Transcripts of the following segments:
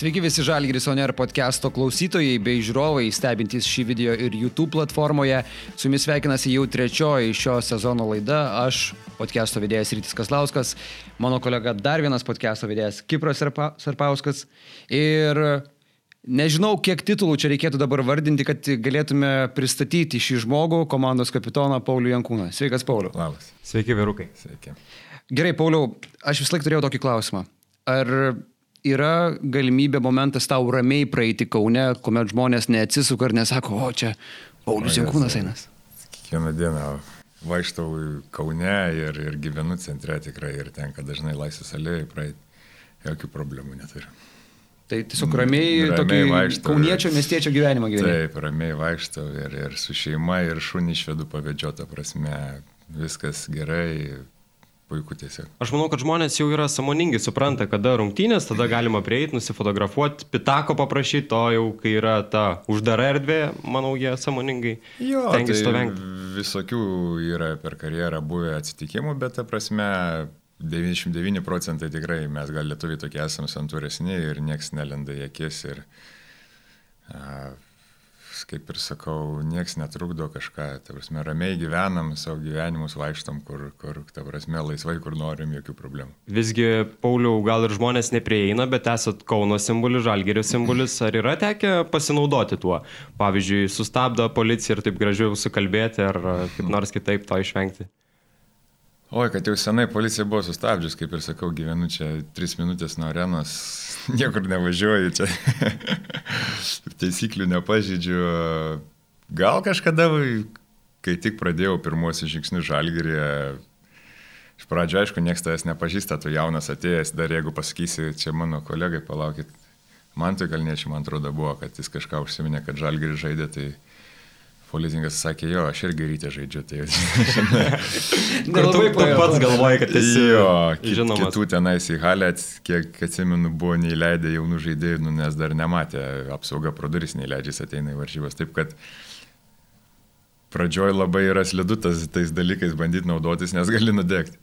Sveiki visi Žalgiris Oner podcast'o klausytojai bei žiūrovai, stebintys šį video ir YouTube platformoje. Su jumis sveikinasi jau trečioji šio sezono laida. Aš, podcast'o vedėjas Rytis Kaslauskas, mano kolega dar vienas podcast'o vedėjas Kipras Sarpauskas. Ir nežinau, kiek titulų čia reikėtų dabar vardinti, kad galėtume pristatyti šį žmogų, komandos kapitoną Paulių Jankūną. Sveikas, Pauliu. Labas. Sveiki, vyrukai. Sveiki. Gerai, Pauliau, aš vis laik turėjau tokį klausimą. Ar yra galimybė momentas tau ramiai praeiti Kaune, kuomet žmonės neatsisuka ir nesako, o čia Paulius Jankūnas einas. Kiekvieną dieną vaikštau Kaune ir, ir gyvenu centre tikrai ir tenka dažnai laisvės alėjai praeiti. Jokių problemų neturiu. Tai tiesiog ramiai, ramiai tokį vaikštau, kauniečio miestiečio gyvenimą gyvenu. Taip, ramiai vaikštau ir, ir su šeima, ir šunį išvedu pavėdžiotą prasme. Viskas gerai, puiku tiesiog. Aš manau, kad žmonės jau yra samoningi, supranta, kada rungtynės, tada galima prieiti, nusifotografuoti, pitako paprašyti, o jau kai yra ta uždara erdvė, manau, jie samoningai jo, tengiasi tai to vengti. Visokių yra per karjerą buvę atsitikimų, bet ta prasme 99 procentai tikrai mes gal lietuviai tokie esame santūresni ir nieks nelenda į akis. Ir, a, kaip ir sakau, nieks netrukdo kažką, ta prasme, ramiai gyvenam, savo gyvenimus vaikštam, kur, kur ta prasme, laisvai, kur norim, jokių problemų. Visgi, Pauliau, gal ir žmonės neprieina, bet esat Kauno simbolis, Žalgerio simbolis, ar yra tekę pasinaudoti tuo? Pavyzdžiui, sustabdo policija ir taip gražiau sukalbėti, ar kaip nors kitaip to išvengti? Oi, kad jau senai policija buvo sustabdžius, kaip ir sakau, gyvenu čia tris minutės nuo arenos, niekur nevažiuoju čia, taisyklių nepažydžiu. Gal kažkada, kai tik pradėjau pirmosius žingsnius žalgyrėje, iš pradžio aišku, niekas tavęs nepažįsta, tu jaunas atėjęs, dar jeigu pasakysi, čia mano kolegai, palaukit, man tai kalniečiai, man atrodo, buvo, kad jis kažką užsiminė, kad žalgyrį žaidė, tai Policininkas sakė, jo, aš irgi ryte žaidžiu. Tai tu pats galvoji, kad esi jo, žinomas. Kitų tenais į halę, kiek atsimenu, buvo neįleidę jaunų žaidėjų, nu, nes dar nematė, apsauga pro duris neįleidžiasi ateina į varžybas. Taip kad pradžioj labai yra slidu tas, tais dalykais bandyti naudotis, nes gali nudegti.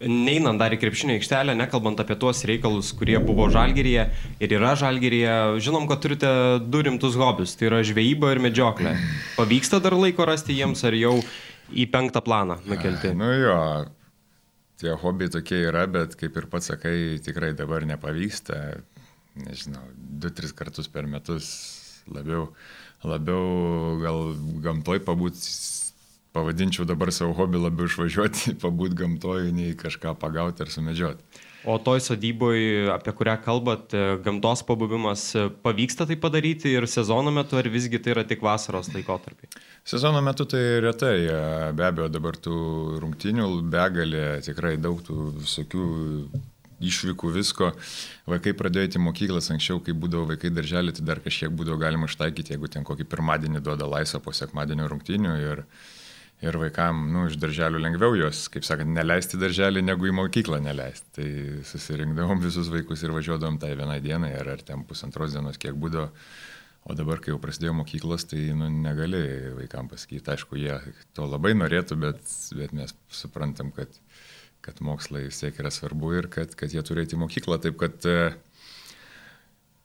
Neinant dar į krepšinio aikštelę, nekalbant apie tuos reikalus, kurie buvo žalgeryje ir yra žalgeryje, žinom, kad turite du rimtus hobius - tai yra žvejyba ir medžioklė. Pavyksta dar laiko rasti jiems ar jau į penktą planą nukelti? Nu jo, tie hobiai tokie yra, bet kaip ir pats sakai, tikrai dabar nepavyksta. Nežinau, du, tris kartus per metus labiau, labiau gal gamtoj pabūti pavadinčiau dabar savo hobį labiau išvažiuoti, pabūt gamtoje, nei kažką pagauti ar sumedžioti. O toj sodyboje, apie kurią kalbat, e, gamtos pabuvimas, e, pavyksta tai padaryti ir sezono metu, ar visgi tai yra tik vasaros laikotarpiai? Sezono metu tai retai, e, be abejo, dabar tų rungtinių begalė, tikrai daug tų visokių išvykų visko. Vaikai pradėjo į mokyklas anksčiau, kai būdavo vaikai darželį, tai dar kažkiek būdavo galima ištaikyti, jeigu ten kokį pirmadienį duoda laisvą po sekmadienio rungtinių. Ir, ir vaikam, nu, iš darželių lengviau juos, kaip sakant, neleisti darželį, negu į mokyklą neleisti. Tai susirinkdavom visus vaikus ir važiuodavom tai vieną dieną, ar, ar ten pusantros dienos, kiek būdavo. O dabar, kai jau prasidėjo mokyklos, tai nu, negali vaikam pasakyti, aišku, jie to labai norėtų, bet, bet mes suprantam, kad, kad mokslai vis tiek yra svarbu ir kad, kad jie turėtų į mokyklą. Taip kad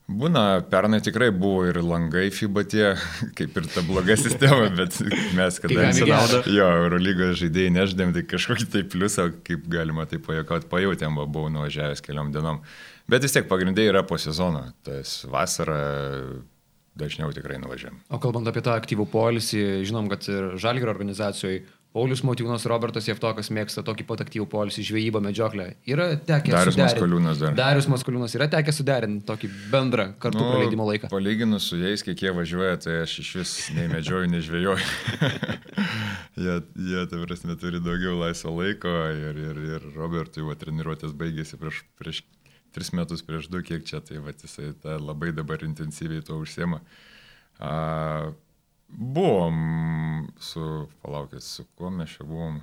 Būna, pernai tikrai buvo ir langai FIBA tie, kaip ir ta bloga sistema, bet mes kadangi jo, Eurolygos žaidėjai neždėm, tai kažkokį tai pliusą, kaip galima tai pajokauti, pajutėm, buvau nuvažiavęs keliom dienom. Bet vis tiek pagrindai yra po sezono, tas vasara dažniau tikrai nuvažiuojam. O kalbant apie tą aktyvų polisį, žinom, kad ir Žalgiro organizacijoje Paulius Motiūnas, Robertas Jeftokas mėgsta tokį pat aktyvų polisį, žvejybą, medžioklę. Yra tekę Darius Maskoliūnas dar. Darius Maskoliūnas yra tekę suderinti tokį bendrą kartu nu, praleidimo laiką. Palyginus su jais, kiek jie važiuoja, tai aš iš vis nei medžioju, nei žvejoju. jie, jie, tai prasme, turi daugiau laisvo laiko ir, ir, ir Robertui va, treniruotės baigėsi prieš, prieš tris metus, prieš du, kiek čia, tai va, jisai ta, labai dabar intensyviai to užsiema. Uh, Buvom su, palaukit, su kuo mes čia buvom.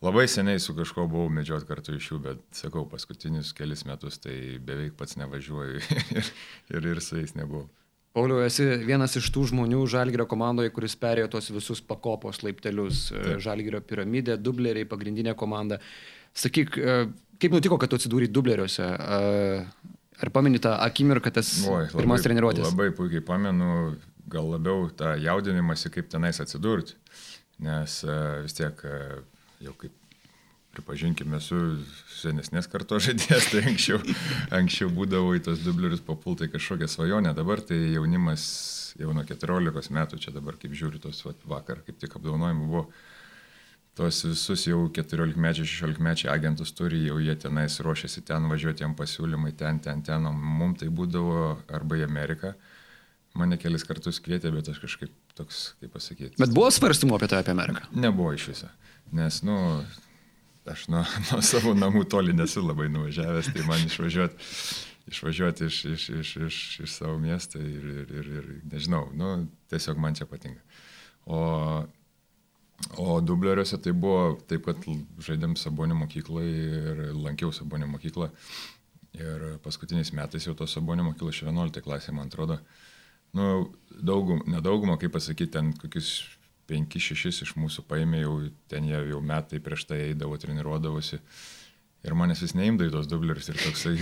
Labai seniai su kažkuo buvau medžiot kartu iš jų, bet sakau, paskutinius kelius metus tai beveik pats nevažiuoju ir, ir, ir su jais nebuvau. Pauliau, esi vienas iš tų žmonių Žalgirio komandoje, kuris perėjo tos visus pakopos laiptelius. Taip. Žalgirio piramidė, dubleriai, pagrindinė komanda. Sakyk, e, kaip nutiko, kad tu atsidūrė dubleriuose? Ar pameni tą akimirką, tas Oi, pirmas treniruotės? Labai puikiai pamenu, gal labiau tą jaudinimąsi, kaip tenais atsidurti. Nes uh, vis tiek uh, jau kaip pripažinkime, esu senesnės kartos žaidėjas, tai anksčiau, anksčiau būdavo į tos dublerius papultai kažkokią svajonę, dabar tai jaunimas jau nuo 14 metų, čia dabar kaip žiūri tos vat, vakar, kaip tik apdaunojimų buvo, tos visus jau 14 mečiai, 16 mečiai agentus turi, jau jie tenais ruošiasi ten važiuoti, jam pasiūlymai ten, ten, ten, o mums tai būdavo arba į Ameriką. Mane kelis kartus kvietė, bet aš kažkaip toks, kaip pasakyti. Bet buvo svarstymų apie tai apie Ameriką? Nebuvo iš viso. Nes, nu, aš nuo, nuo savo namų toli nesu labai nuvažiavęs, tai man išvažiuoti, išvažiuoti iš, iš, iš, iš, iš savo miestą ir, ir, ir, ir nežinau, nu, tiesiog man čia patinka. O, o dubleriuose tai buvo taip, kad žaidėm Sabonio mokykloje ir lankiau Sabonio mokyklą. Ir paskutiniais metais jau to Sabonio mokyklos 11 klasė, man atrodo, nu, daugum, nedaugumą, kaip pasakyti, ten kokius 5-6 iš mūsų paėmė jau, ten jie jau metai prieš tai eidavo, treniruodavosi. Ir manęs vis neimdavo į tos dublerius ir toksai...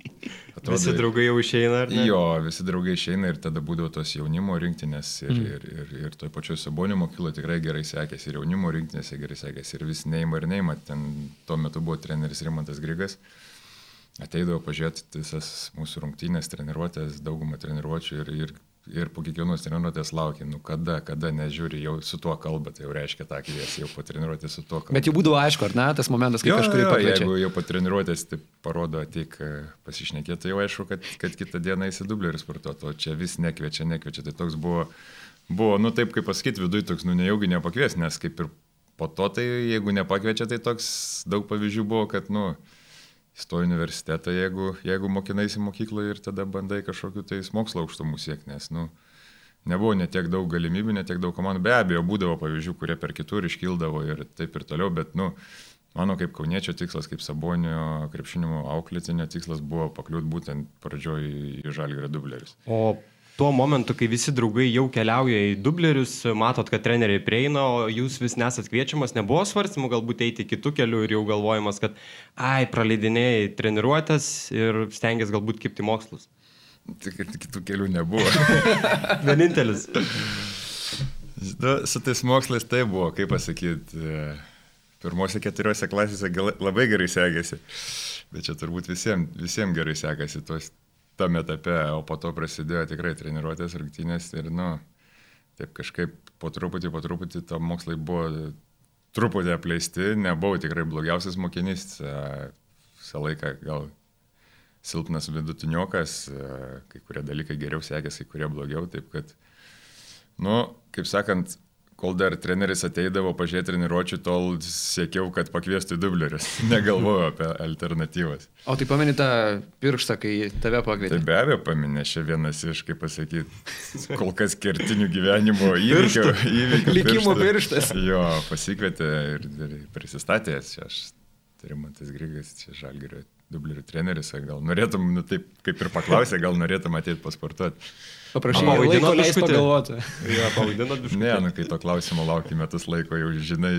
Atrodo, visi draugai jau išeina, ar ne? Jo, visi draugai išeina ir tada būdavo tos jaunimo rinktinės ir, mm. ir, ir, ir toj pačioj Sabonio mokykloje tikrai gerai sekėsi, ir jaunimo rinktinėse gerai sekėsi, ir vis neima ir neima. Ten tuo metu buvo treneris Rimantas Grigas. Ateidavo pažiūrėti visas mūsų rungtynės, treniruotės, daugumą treniruočių ir, ir ir po kiekvienos treniruotės laukia, nu kada, kada nežiūri, jau su tuo kalba, tai jau reiškia tą kvies, jau po treniruotės su tuo kalba. Bet jau būdavo aišku, ar ne, tas momentas, kai jo, kažkurį pakviečia. Jeigu jau po treniruotės tai parodo, tik e, pasišnekėti, tai jau aišku, kad, kad kitą dieną įsi dublerių sportuoti, o čia vis nekviečia, nekviečia. Tai toks buvo, buvo nu taip kaip pasakyti, viduje toks, nu nejaugi nepakvies, nes kaip ir po to, tai jeigu nepakviečia, tai toks daug pavyzdžių buvo, kad, nu, įstoji universitetą, jeigu, jeigu mokinaisi mokykloje ir tada bandai kažkokiu tais mokslo aukštumų siekti, nes, nu, nebuvo netiek daug galimybių, netiek daug komandų. Be abejo, būdavo pavyzdžių, kurie per kitur iškildavo ir taip ir toliau, bet, nu, mano kaip kauniečio tikslas, kaip sabonio krepšinimo auklėtinio tikslas buvo pakliūti būtent pradžioj į žalgį redubleris. O tuo momentu, kai visi draugai jau keliauja į dublerius, matot, kad treneriai prieina, o jūs vis nesat kviečiamas, nebuvo svarstymų galbūt eiti kitų kelių ir jau galvojimas, kad, ai, praleidinėjai treniruotės ir stengiasi galbūt kipti mokslus. Tik ir kitų kelių nebuvo. Vienintelis. Nu, su tais mokslais tai buvo, kaip pasakyti, pirmose keturiose klasėse labai gerai sekėsi, bet čia turbūt visiems visiem gerai sekasi tos tame etape, o po to prasidėjo tikrai treniruotės, rungtynės ir, nu, taip kažkaip po truputį, po truputį to mokslai buvo truputį apleisti, nebuvau tikrai blogiausias mokinys, visą laiką gal silpnas vidutiniokas, kai kurie dalykai geriau sekėsi, kai kurie blogiau, taip kad, nu, kaip sakant, kol dar treneris ateidavo pažiūrėti treniruočių, tol siekiau, kad pakviestų dublerius. Negalvojau apie alternatyvas. O tai pameni tą pirštą, kai tave pakvietė? Tai be abejo paminė, čia vienas iš, kaip pasakyti, kol kas kertinių gyvenimo įvykių. įvykių Likimo pirštas. Jo, pasikvietė ir, ir prisistatė, čia aš, Rimantas Grigas, čia Žalgerio dublerių treneris, gal norėtum, nu taip kaip ir paklausė, gal norėtum ateiti pasportuoti. Paprašau, vaidino leis pagalvoti. Ja, pavaidino biškutį. Ne, nu kai to klausimo lauki metus laiko, jau žinai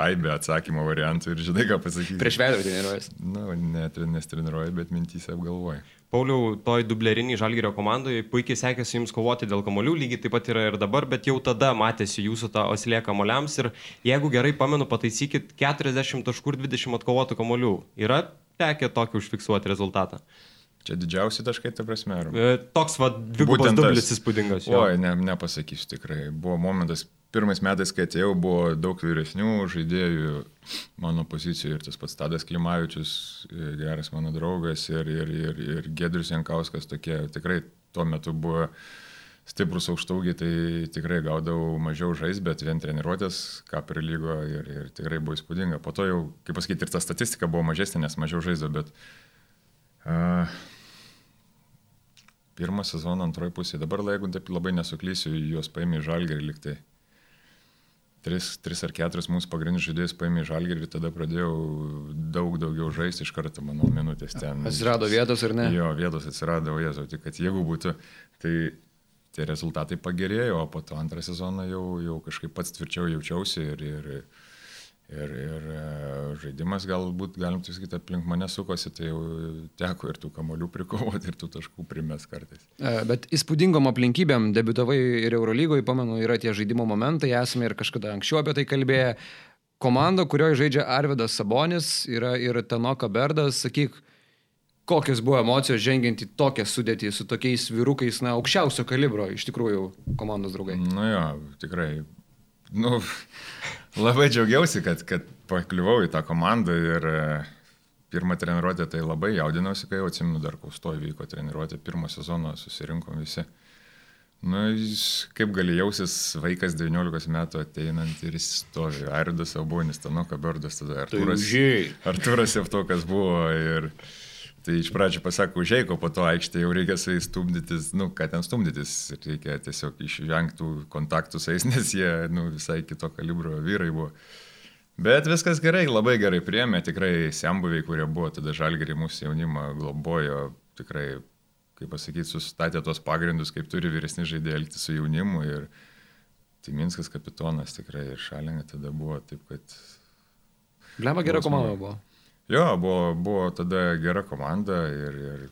aibę atsakymo variantų ir žinai, ką pasakyti. Prieš veidą treniruojas. Na, nu, net nestreniruoji, bet mintys apgalvoji. Pauliau, toj dubleriniai žalgerio komandoje puikiai sekėsi jums kovoti dėl kamolių, lygiai taip pat yra ir dabar, bet jau tada matėsi jūsų tą osilė kamoliams ir jeigu gerai pamenu, pataisykit 40 taškų ir 20 atkovotų kamolių. Yra tekę tokį užfiksuoti rezultatą. Čia didžiausi taškai, ta prasme. Ar... E, toks va, dvigubas dublis įspūdingas. Oi, ne, nepasakysiu tikrai. Buvo momentas, pirmais metais, kai atėjau, buvo daug vyresnių žaidėjų mano pozicijoje ir tas pats Tadas Klimavičius, e, geras mano draugas ir, ir, ir, ir Gedrius Jankauskas, tokie tikrai tuo metu buvo stiprus aukštaugiai, tai tikrai gaudavau mažiau žais, bet vien treniruotės, ką prilygo ir, ir tikrai buvo įspūdinga. Po to jau, kaip pasakyti, ir ta statistika buvo mažesnė, nes mažiau žaisdavo, bet uh, pirmą sezoną antroji pusė. Dabar, jeigu taip labai nesuklysiu, juos paėmė į žalgerį liktai. Tris, tris ar keturis mūsų pagrindinius žaidėjus paėmė į žalgerį ir tada pradėjau daug daugiau žaisti iš karto, manau, minutės ten. Atsirado vietos ar ne? Jo, vietos atsirado, jezu, tik kad jeigu būtų, tai tie rezultatai pagerėjo, o po to antrą sezoną jau, jau kažkaip pats tvirčiau jaučiausi ir, ir, Ir, ir e, žaidimas galbūt, galim tai sakyti, aplink mane sukosi, tai jau teko ir tų kamolių prikovoti, ir tų taškų primės kartais. E, bet įspūdingom aplinkybėm debitavai ir Eurolygoje, pamenu, yra tie žaidimo momentai, esame ir kažkada anksčiau apie tai kalbėję. Komanda, kurioje žaidžia Arvidas Sabonis, yra ir Tanoka Berdas, sakyk, kokios buvo emocijos žengiant į tokią sudėtį su tokiais vyrukais, na, aukščiausio kalibro, iš tikrųjų, komandos draugai. Nu jo, tikrai. Nu, Labai džiaugiausi, kad, kad pakliuvau į tą komandą ir e, pirmą treniruotę tai labai jaudinausi, kai jau atsimenu dar kaustoj vyko treniruotė, pirmą sezoną susirinkom visi. Nu, kaip gali jausis vaikas 19 metų ateinant ir jis stovi, Airidas Abuonis, Tanoka Berdas, tada Arturas. Tai Arturas Jeftokas buvo ir... Tai iš pradžių pasako užėjko, po to aikštė jau reikia su jais stumdytis, nu, ką ten stumdytis, reikia tiesiog išvengtų kontaktų su jais, nes jie, nu, visai kito kalibro vyrai buvo. Bet viskas gerai, labai gerai priemė, tikrai sembuviai, kurie buvo tada žalgeriai mūsų jaunimą globojo, tikrai, kaip pasakyti, sustatė tos pagrindus, kaip turi vyresni žaidėjai elgti su jaunimu ir Timinskas kapitonas tikrai ir šalinga tada buvo, taip kad... Blema gera komanda buvo. Jo, buvo, buvo tada gera komanda ir, ir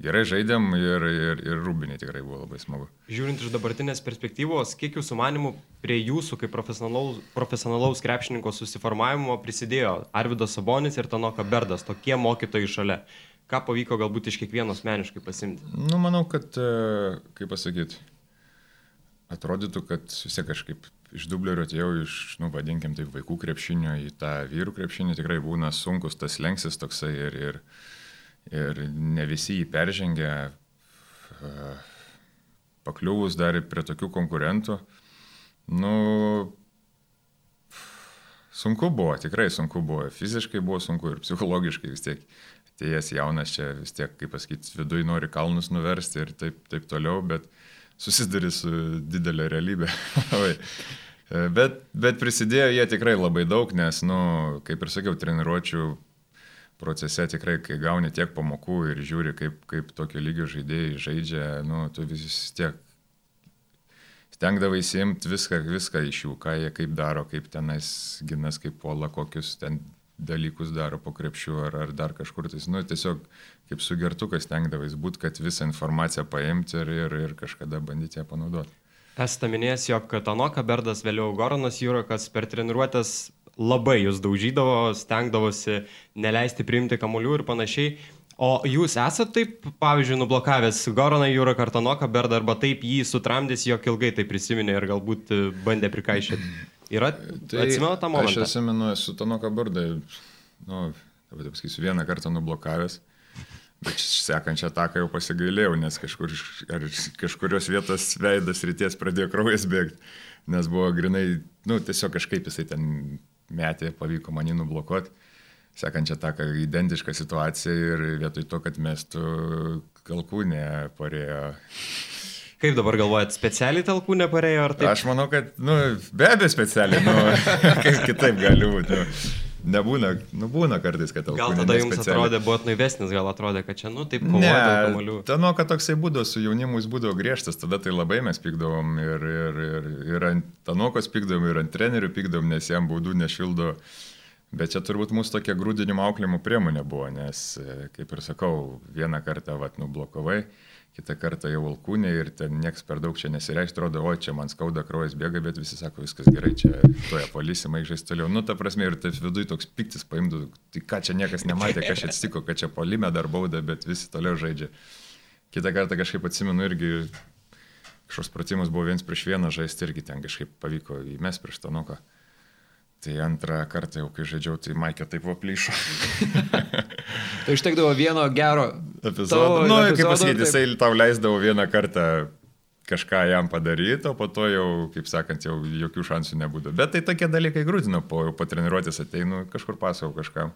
gerai žaidėm ir, ir, ir rūbiniai tikrai buvo labai smagu. Žiūrint iš dabartinės perspektyvos, kiek jūsų manimų prie jūsų kaip profesionalaus, profesionalaus krepšininko susiformavimo prisidėjo Arvidas Sabonis ir Tanoka Berdas, tokie mokytojai šalia. Ką pavyko galbūt iš kiekvieno asmeniškai pasimti? Nu, manau, kad, e, kaip pasakyti, atrodytų, kad vis tiek kažkaip iš dublerio atėjau iš, nu, vadinkim taip, vaikų krepšinio į tą vyrų krepšinį, tikrai būna sunkus tas lenksis toksai ir, ir, ir ne visi jį peržengia, pakliuvus dar prie tokių konkurentų. Nu, sunku buvo, tikrai sunku buvo, fiziškai buvo sunku ir psichologiškai vis tiek. Atėjęs jaunas čia vis tiek, kaip pasakyti, viduje nori kalnus nuversti ir taip, taip toliau, bet uh, susiduri su didelė realybė. bet, bet prisidėjo jie tikrai labai daug, nes, nu, kaip ir sakiau, treniruočių procese tikrai, kai gauni tiek pamokų ir žiūri, kaip, kaip tokio lygio žaidėjai žaidžia, nu, tu vis tiek stengdavai įsimti viską, viską iš jų, ką jie kaip daro, kaip tenais ginas, kaip puola, kokius ten dalykus daro po krepšiu ar, ar dar kažkur. Tai, nu, tiesiog kaip su gertukas tenkdavais būti, kad visą informaciją paimti ir, ir, ir kažkada bandyti ją panaudoti. Esate minėjęs, jog Tanoka Berdas, vėliau Goronas Jūrakas per treniruotės labai jūs daužydavo, stengdavosi neleisti priimti kamuolių ir panašiai. O jūs esate taip, pavyzdžiui, nublokavęs Goroną Jūrą Kartanoką Berdą arba taip jį sutramdys, jog ilgai tai prisiminė ir galbūt bandė prikaišyti? Yra, tai atsimenu tą momentą? Aš atsimenu, esu Tanoką Berdą, nu, taip pasakysiu, vieną kartą nublokavęs. Bet sekančią ataką jau pasigailėjau, nes kažkur, kažkurios vietos veidas ryties pradėjo kraujas bėgti, nes buvo grinai, nu, tiesiog kažkaip jisai ten metė, pavyko manį nublokuoti. Sekančią ataką identišką situaciją ir vietoj to, kad mestų kalkūnė parėjo. Kaip dabar galvojat, specialiai talkų neparėjo ar taip? Aš manau, kad, nu, be abejo specialiai, nu, kaip kitaip gali būti. Nebūna, nu būna kartais, kad alkoholis. Gal tada jums specialiai. atrodė, buvot naivesnis, gal atrodė, kad čia, nu, taip, kovojo. Tano, kad toksai būdavo, su jaunimu jis būdavo griežtas, tada tai labai mes pykdavom ir, ir, ir, ir ant Tanokos pykdavom, ir ant trenerių pykdavom, nes jam baudų nešildo. Bet čia turbūt mūsų tokia grūdinimo auklimo priemonė buvo, nes, kaip ir sakau, vieną kartą, vat, nublokavai kitą kartą jau alkūnė ir ten nieks per daug čia nesireiškia, atrodo, o čia man skauda, kraujas bėga, bet visi sako, viskas gerai, čia toje polisima žais toliau. Nu, ta prasme, ir taip viduje toks piktis paimtų, tai ką čia niekas nematė, kas čia atsitiko, kad čia polime dar bauda, bet visi toliau žaidžia. Kitą kartą kažkaip atsimenu irgi, kažkoks pratimas buvo viens prieš vieną žaisti irgi ten kažkaip pavyko įmes prieš Tanuką. Tai antrą kartą jau, kai žaidžiau, tai Maikė taip vaplyšo. tai užtekdavo vieno gero epizodo. Nu, epizodo, kaip pasakyti, jisai tau leisdavo vieną kartą kažką jam padaryti, o po to jau, kaip sakant, jau jokių šansų nebūdavo. Bet tai tokie dalykai grūdino, po, po treniruotės ateinu, kažkur pasakau kažkam.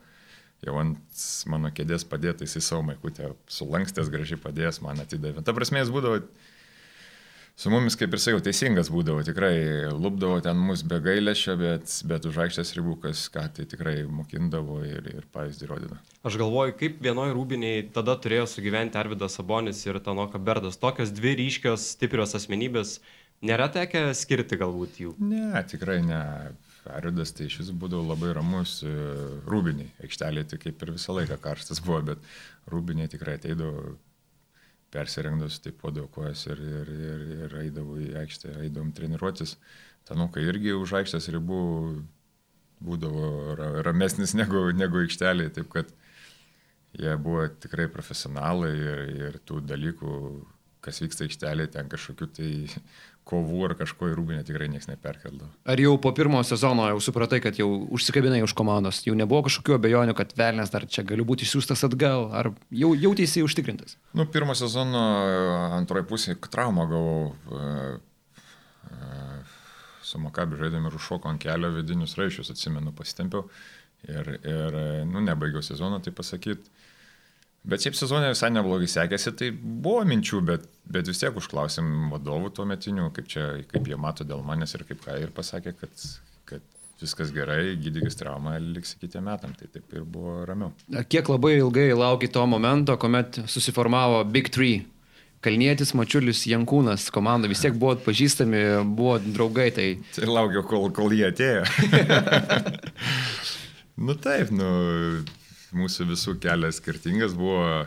Jau ant mano kėdės padėtais į savo maikutę, sulankstęs gražiai padėjęs man atidavė. Ta prasme, jis būdavo su mumis, kaip ir sakiau, teisingas būdavo, tikrai lūpdavo ten mus be gailėšio, bet, bet už aikštės ribų, kas ką tai tikrai mokindavo ir, ir pavyzdį rodydavo. Aš galvoju, kaip vienoje rūbiniai tada turėjo sugyventi Arvidas Sabonis ir Tanoka Berdas. Tokios dvi ryškios, stiprios asmenybės, nėra tekę skirti galbūt jų? Ne, tikrai ne. Aridas tai iš vis būdavo labai ramus e, rūbiniai. Aikštelė tai kaip ir visą laiką karštas buvo, bet rūbiniai tikrai ateidavo persirengdus, taip podavo kojas ir, ir, ir, ir eidavo į aikštę, eidavom treniruotis. Tanukai irgi už aikštės ribų būdavo ra, ramesnis negu, negu aikštelė, taip kad jie buvo tikrai profesionalai ir, ir tų dalykų, kas vyksta aikštelėje, ten kažkokių tai kovų ar kažko į rūbinę tikrai niekas neperkeldavo. Ar jau po pirmo sezono jau supratai, kad jau užsikabinai už komandos, jau nebuvo kažkokių abejonių, kad velnės dar čia galiu būti išsiųstas atgal, ar jau jautėsi užtikrintas? Nu, pirmo sezono antroji pusė traumą gavau. Uh, uh, su Makabi žaidėme ir užšoko ant kelio vidinius raišius, atsimenu, pasitempiau ir, ir nu, nebaigiau sezono, tai pasakyti. Bet šiaip sezonė visai neblogai sekėsi, tai buvo minčių, bet, bet vis tiek užklausėm vadovų tuo metiniu, kaip, čia, kaip jie mato dėl manęs ir kaip ką ir pasakė, kad, kad viskas gerai, gydykis traumą, liks kitiem metam, tai taip ir buvo ramiau. Kiek labai ilgai lauki to momento, kuomet susiformavo Big Three? Kalnietis, Mačiulis, Jankūnas, komanda vis tiek buvo pažįstami, buvo draugai. Tai, tai laukiau, kol, kol jie atėjo. nu taip, nu mūsų visų kelias skirtingas buvo.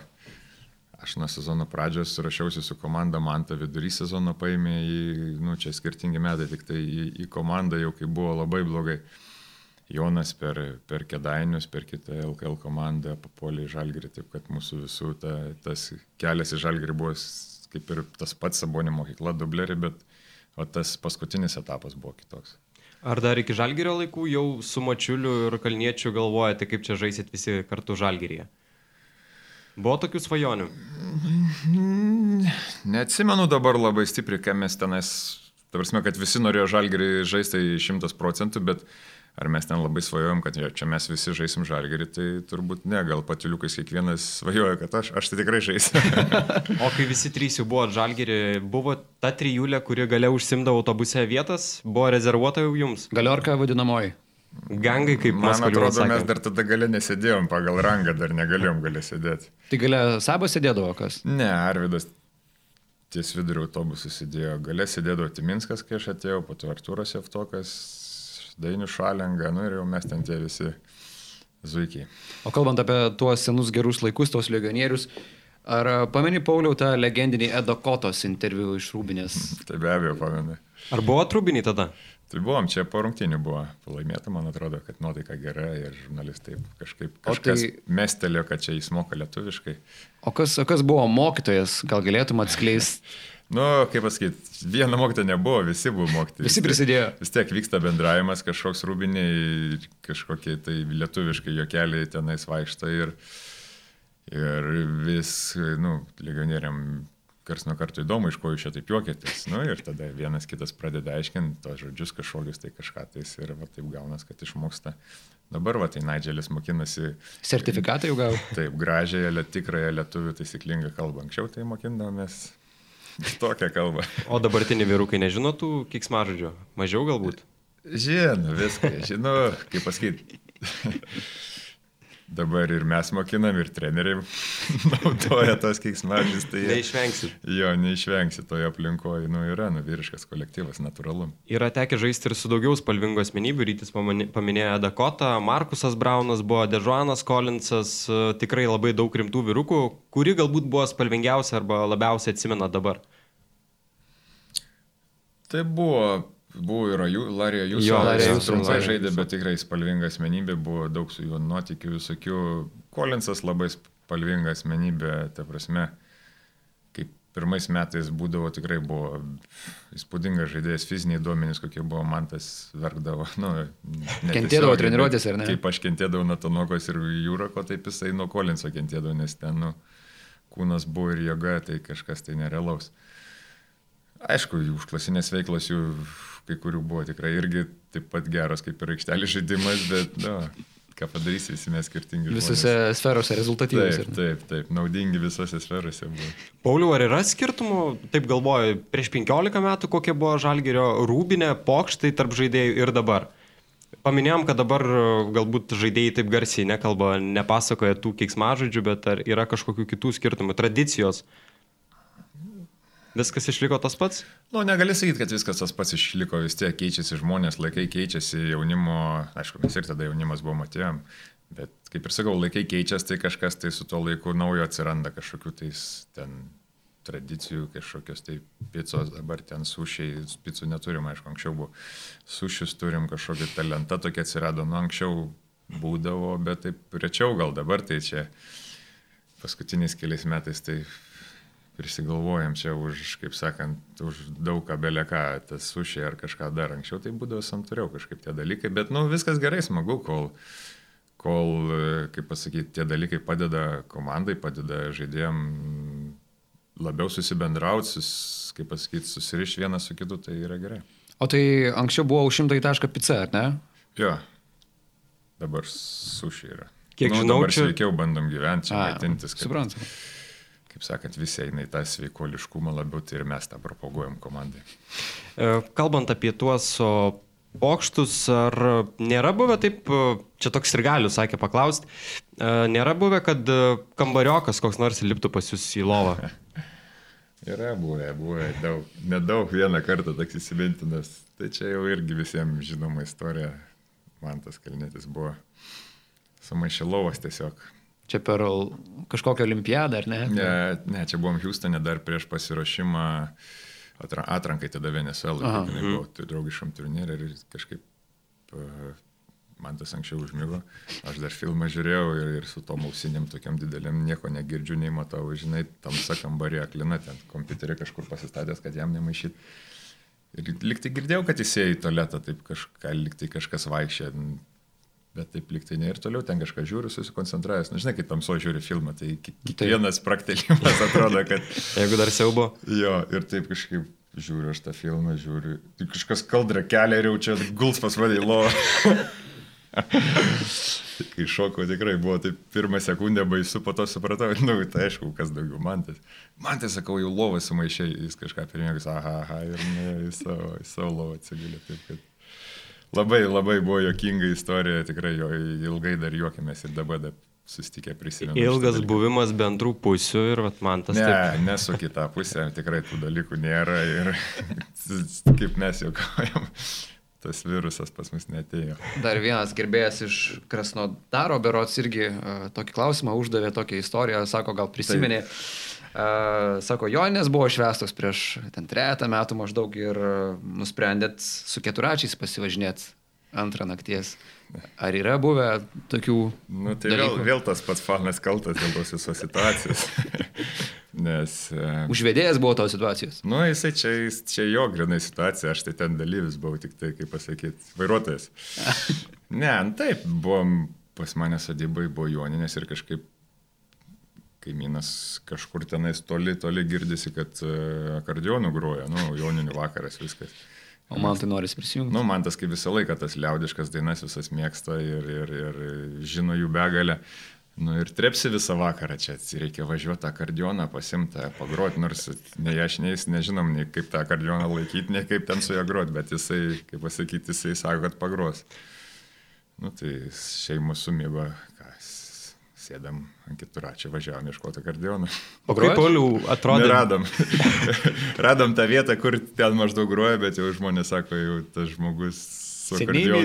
Aš nuo sezono pradžios rašiausi su komanda, man tą vidurį sezono paėmė į, nu, čia skirtingi metai, tik tai į, į komandą jau kai buvo labai blogai. Jonas per, per Kedainius, per kitą LKL komandą papuolė į Žalgirį, taip kad mūsų visų ta, tas kelias į Žalgirį buvo kaip ir tas pats Sabonė mokykla, dublerį, bet o tas paskutinis etapas buvo kitoks. Ar dar iki žalgerio laikų jau su mačiuliu ir kalniečiu galvojate, kaip čia žaisit visi kartu žalgeryje? Buvo tokių svajonių? Neatsimenu dabar labai stipriai, ką mes tenais, ta prasme, kad visi norėjo žalgerį žaisti šimtas procentų, bet uh, Ar mes ten labai svajojom, kad jo, čia mes visi žaisim žalgerį, tai turbūt ne, gal patiliukais kiekvienas svajoja, kad aš, aš tai tikrai žaisiu. o kai visi trys jau buvo žalgerį, buvo ta trijulė, kuri gale užsimdavo autobuse vietas, buvo rezervuota jau jums? Galiorka vadinamoji. Gangai kaip Man atrodo, sakė. mes dar tada galė nesėdėjom, pagal rangą dar negalėjom galė sėdėti. Tai galė Sabas sėdėdavo kas? Ne, Arvidas ties vidurio autobusų sėdėjo. Galė sėdėdavo Timinskas, kai aš atėjau, po to Artūras Jeftokas, Dainių Šalengą, nu ir jau mes ten tie visi zuikiai. O kalbant apie tuos senus gerus laikus, tos legionierius, ar pameni Pauliau tą legendinį Edo Kotos interviu iš Rūbinės? tai be abejo pameni. Ar buvo Rūbinį tada? Tai buvom, čia po rungtinių buvo palaimėta, man atrodo, kad nuotaika gera ir žurnalistai kažkaip kažkas tai... mestelio, kad čia jis moka lietuviškai. O kas, o kas buvo mokytojas, gal galėtum atskleisti? Nu, kaip pasakyti, vieno mokytojo nebuvo, visi buvo mokyti. Visi prisidėjo. Vis tiek vyksta bendravimas, kažkoks rūbiniai, kažkokie tai lietuviškai jokeliai tenais vaikšta ir, ir vis, nu, legionieriam kars nuo karto įdomu, iš ko jūs čia taip juokėtės. Nu, ir tada vienas kitas pradeda aiškinti tos žodžius kažkokius, tai kažką tais ir va, taip gaunas, kad išmoksta. Dabar va, tai Naidželis mokinasi. Sertifikatą jau gavo. Taip, gražiąją, tikrąją lietuvių taisyklingą kalbą. Anksčiau tai mokindavomės Tokią kalbą. O dabartiniai vyrukai nežino tų kiksmažodžių? Mažiau galbūt? Žinau, viską, žinau, kaip pasakyti. Dabar ir mes mokinam, ir treneriai naudoja tos keiksmažys. Tai neišvengsi. Jo, neišvengsi toje aplinkoje. Nu, yra, nu, vyriškas kolektyvas, natūralu. Yra tekę žaisti ir su daugiau spalvingų asmenybių. Rytis paminėjo Dakotą, Markusas Braunas buvo, Dežuanas Kolinsas, tikrai labai daug rimtų vyrukų, kuri galbūt buvo spalvingiausia arba labiausiai atsimena dabar. Tai buvo Buvo ir Larija Jūsų. Jo, Larija Jūsų trumpai žaidė, bet tikrai spalvinga asmenybė, buvo daug su juo nuotikių visokių. Kolinsas labai spalvinga asmenybė, ta prasme, kaip pirmais metais būdavo tikrai buvo įspūdingas žaidėjas, fiziniai duomenys, kokie buvo, man tas verkdavo. Nu, kentėdavo treniruotės, ar ne? Kaip aš kentėdavau nuo Tonokos ir Jūrako, taip jisai nuo Kolinso kentėdavo, nes ten nu, kūnas buvo ir jėga, tai kažkas tai nerealaus. Aišku, užklasinės veiklos jų kai kurių buvo tikrai irgi taip pat geros kaip ir aikštelės žaidimas, bet, na, nu, ką padarysi, visi mes skirtingi. Visose žmonės. sferose rezultatyvus. Taip, taip, taip, naudingi visose sferose buvo. Pauliu, ar yra skirtumų, taip galvoju, prieš 15 metų kokie buvo žalgerio rūbinė, pokštai tarp žaidėjų ir dabar? Paminėjom, kad dabar galbūt žaidėjai taip garsiai nekalba, nepasakoja tų keiksmažodžių, bet ar yra kažkokių kitų skirtumų, tradicijos? Viskas išliko tas pats? Nu, negali sakyti, kad viskas tas pats išliko, vis tiek keičiasi žmonės, laikai keičiasi, jaunimo, aišku, mes ir tada jaunimas buvo matėjom, bet kaip ir sakau, laikai keičiasi, tai kažkas tai su tuo laiku naujo atsiranda, kažkokių tais ten tradicijų, kažkokios tai picos, dabar ten sušiai, picų neturim, aišku, anksčiau buvo sušius turim, kažkokį talentą tokia atsirado, nu anksčiau būdavo, bet taip rečiau gal dabar, tai čia paskutiniais keliais metais tai prisigalvojam čia už, kaip sakant, už daug ką beleką, tas sušiai ar kažką dar anksčiau, tai būdavo santūriau kažkaip tie dalykai, bet nu viskas gerai, smagu, kol, kol, kaip pasakyti, tie dalykai padeda komandai, padeda žaidėjim labiau susibendrauti, sus, kaip pasakyti, susirišti vienas su kitu, tai yra gerai. O tai anksčiau buvo už šimtą į tašką pica, ar ne? Jo, dabar sušiai yra. Kiek nu, žinau, čia- sveikiau bandom gyventi, čia maitintis. kad- Suprantu. Kaip sakant, visi eina į tą sveikoliškumą labiau, tai ir mes tą propaguojam komandai. E, Kalbant apie tuos pokštus, ar nėra buvę taip, e, čia toks ir galiu, sakė paklausti, nėra buvę, kad e, kambariokas koks nors liptų pas jūs į lovą? Yra buvę, buvę daug, nedaug vieną kartą toks įsimintinas. Tai čia jau irgi visiems žinoma istorija. Man tas kalnėtis buvo sumaišilovas tiesiog. Čia per kažkokią olimpiadą, ar ne? Ne, ne, čia buvom Houstone dar prieš pasiruošimą atra, atrankai tada jinai Buvo tai draugiškam turnyrė ir kažkaip man tas anksčiau užmygo. Aš dar filmą žiūrėjau ir, ir su tom ausinėm tokiam dideliam nieko negirdžiu, nei matau, žinai, tamsa kambarė aklina, ten kompiuterį kažkur pasistatęs, kad jam nemaišyt. Ir liktai girdėjau, kad jis ėjo į tualetą, taip kažką, liktai kažkas vaikščia, bet taip liktai ne ir toliau ten kažką žiūriu, susikoncentravęs. Na, žinai, kaip tamso žiūri filmą, tai ki- kiekvienas praktelimas atrodo, kad Jeigu dar siaubo. jo, ir taip kažkaip žiūriu aš tą filmą, žiūriu, tai kažkas kaldra kelia ir jau čia guls pas mane į lovą. Kai šokau tikrai buvo, tai pirmą sekundę baisu, po to supratau, nu, tai aišku, kas daugiau, man tai. Man tai sakau, jau lovą sumaišė, jis kažką pirmiegas, aha, aha, ir nuėjo į savo, į savo lovą atsigulė. Taip, kad labai, labai buvo jokinga istorija, tikrai jo ilgai dar juokėmės ir dabar dar susitikę prisimenu. Ilgas buvimas bendrų pusių ir vat, man tas Ne, taip. nesu kitą pusę, tikrai tų dalykų nėra ir kaip mes juokaujam, tas virusas pas mus netėjo. Dar vienas gerbėjas iš Krasnodaro berots irgi uh, tokį klausimą uždavė, tokią istoriją, sako, gal prisiminė. Uh, sako, Jonės buvo švestos prieš ten trejata metų maždaug ir uh, nusprendėt su keturačiais pasivažinėti antrą nakties. Ar yra buvę tokių... Nu, tai vėl, dalykų? vėl tas pats fanas kaltas dėl tos visos situacijos. Nes, e, Užvedėjas buvo tos situacijos. nu, jisai čia, jis- čia jo grinai situacija, aš tai ten dalyvis buvau, tik tai, kaip pasakyti, vairuotojas. Ne, nu, taip, buvom pas mane sodybai, buvo joninės ir kažkaip kaimynas kažkur tenais toli, toli girdisi, kad e, akordionų groja, nu, joninių vakaras viskas. O man tai norisi prisijungti. Nu, man tas kaip visą laiką tas liaudiškas dainas visas mėgsta ir, ir, ir žino jų begalę. Nu ir trepsi visą vakarą čia, reikia važiuoti tą kardioną, pasimtą, pagroti, nors nei aš, nei jis nežinom, nei kaip tą kardioną laikyti, nei kaip ten su juo groti, bet jisai, kaip pasakyti, jisai sako, kad pagros. Nu tai šeimos sumigo, ką, s- sėdam ant keturačio, važiavom ieškoti kardioną. O kaip Pauliau atrodė? Neradom. Radom tą vietą, kur ten maždaug groja, bet jau žmonės sako, jau tas žmogus su akordeonu-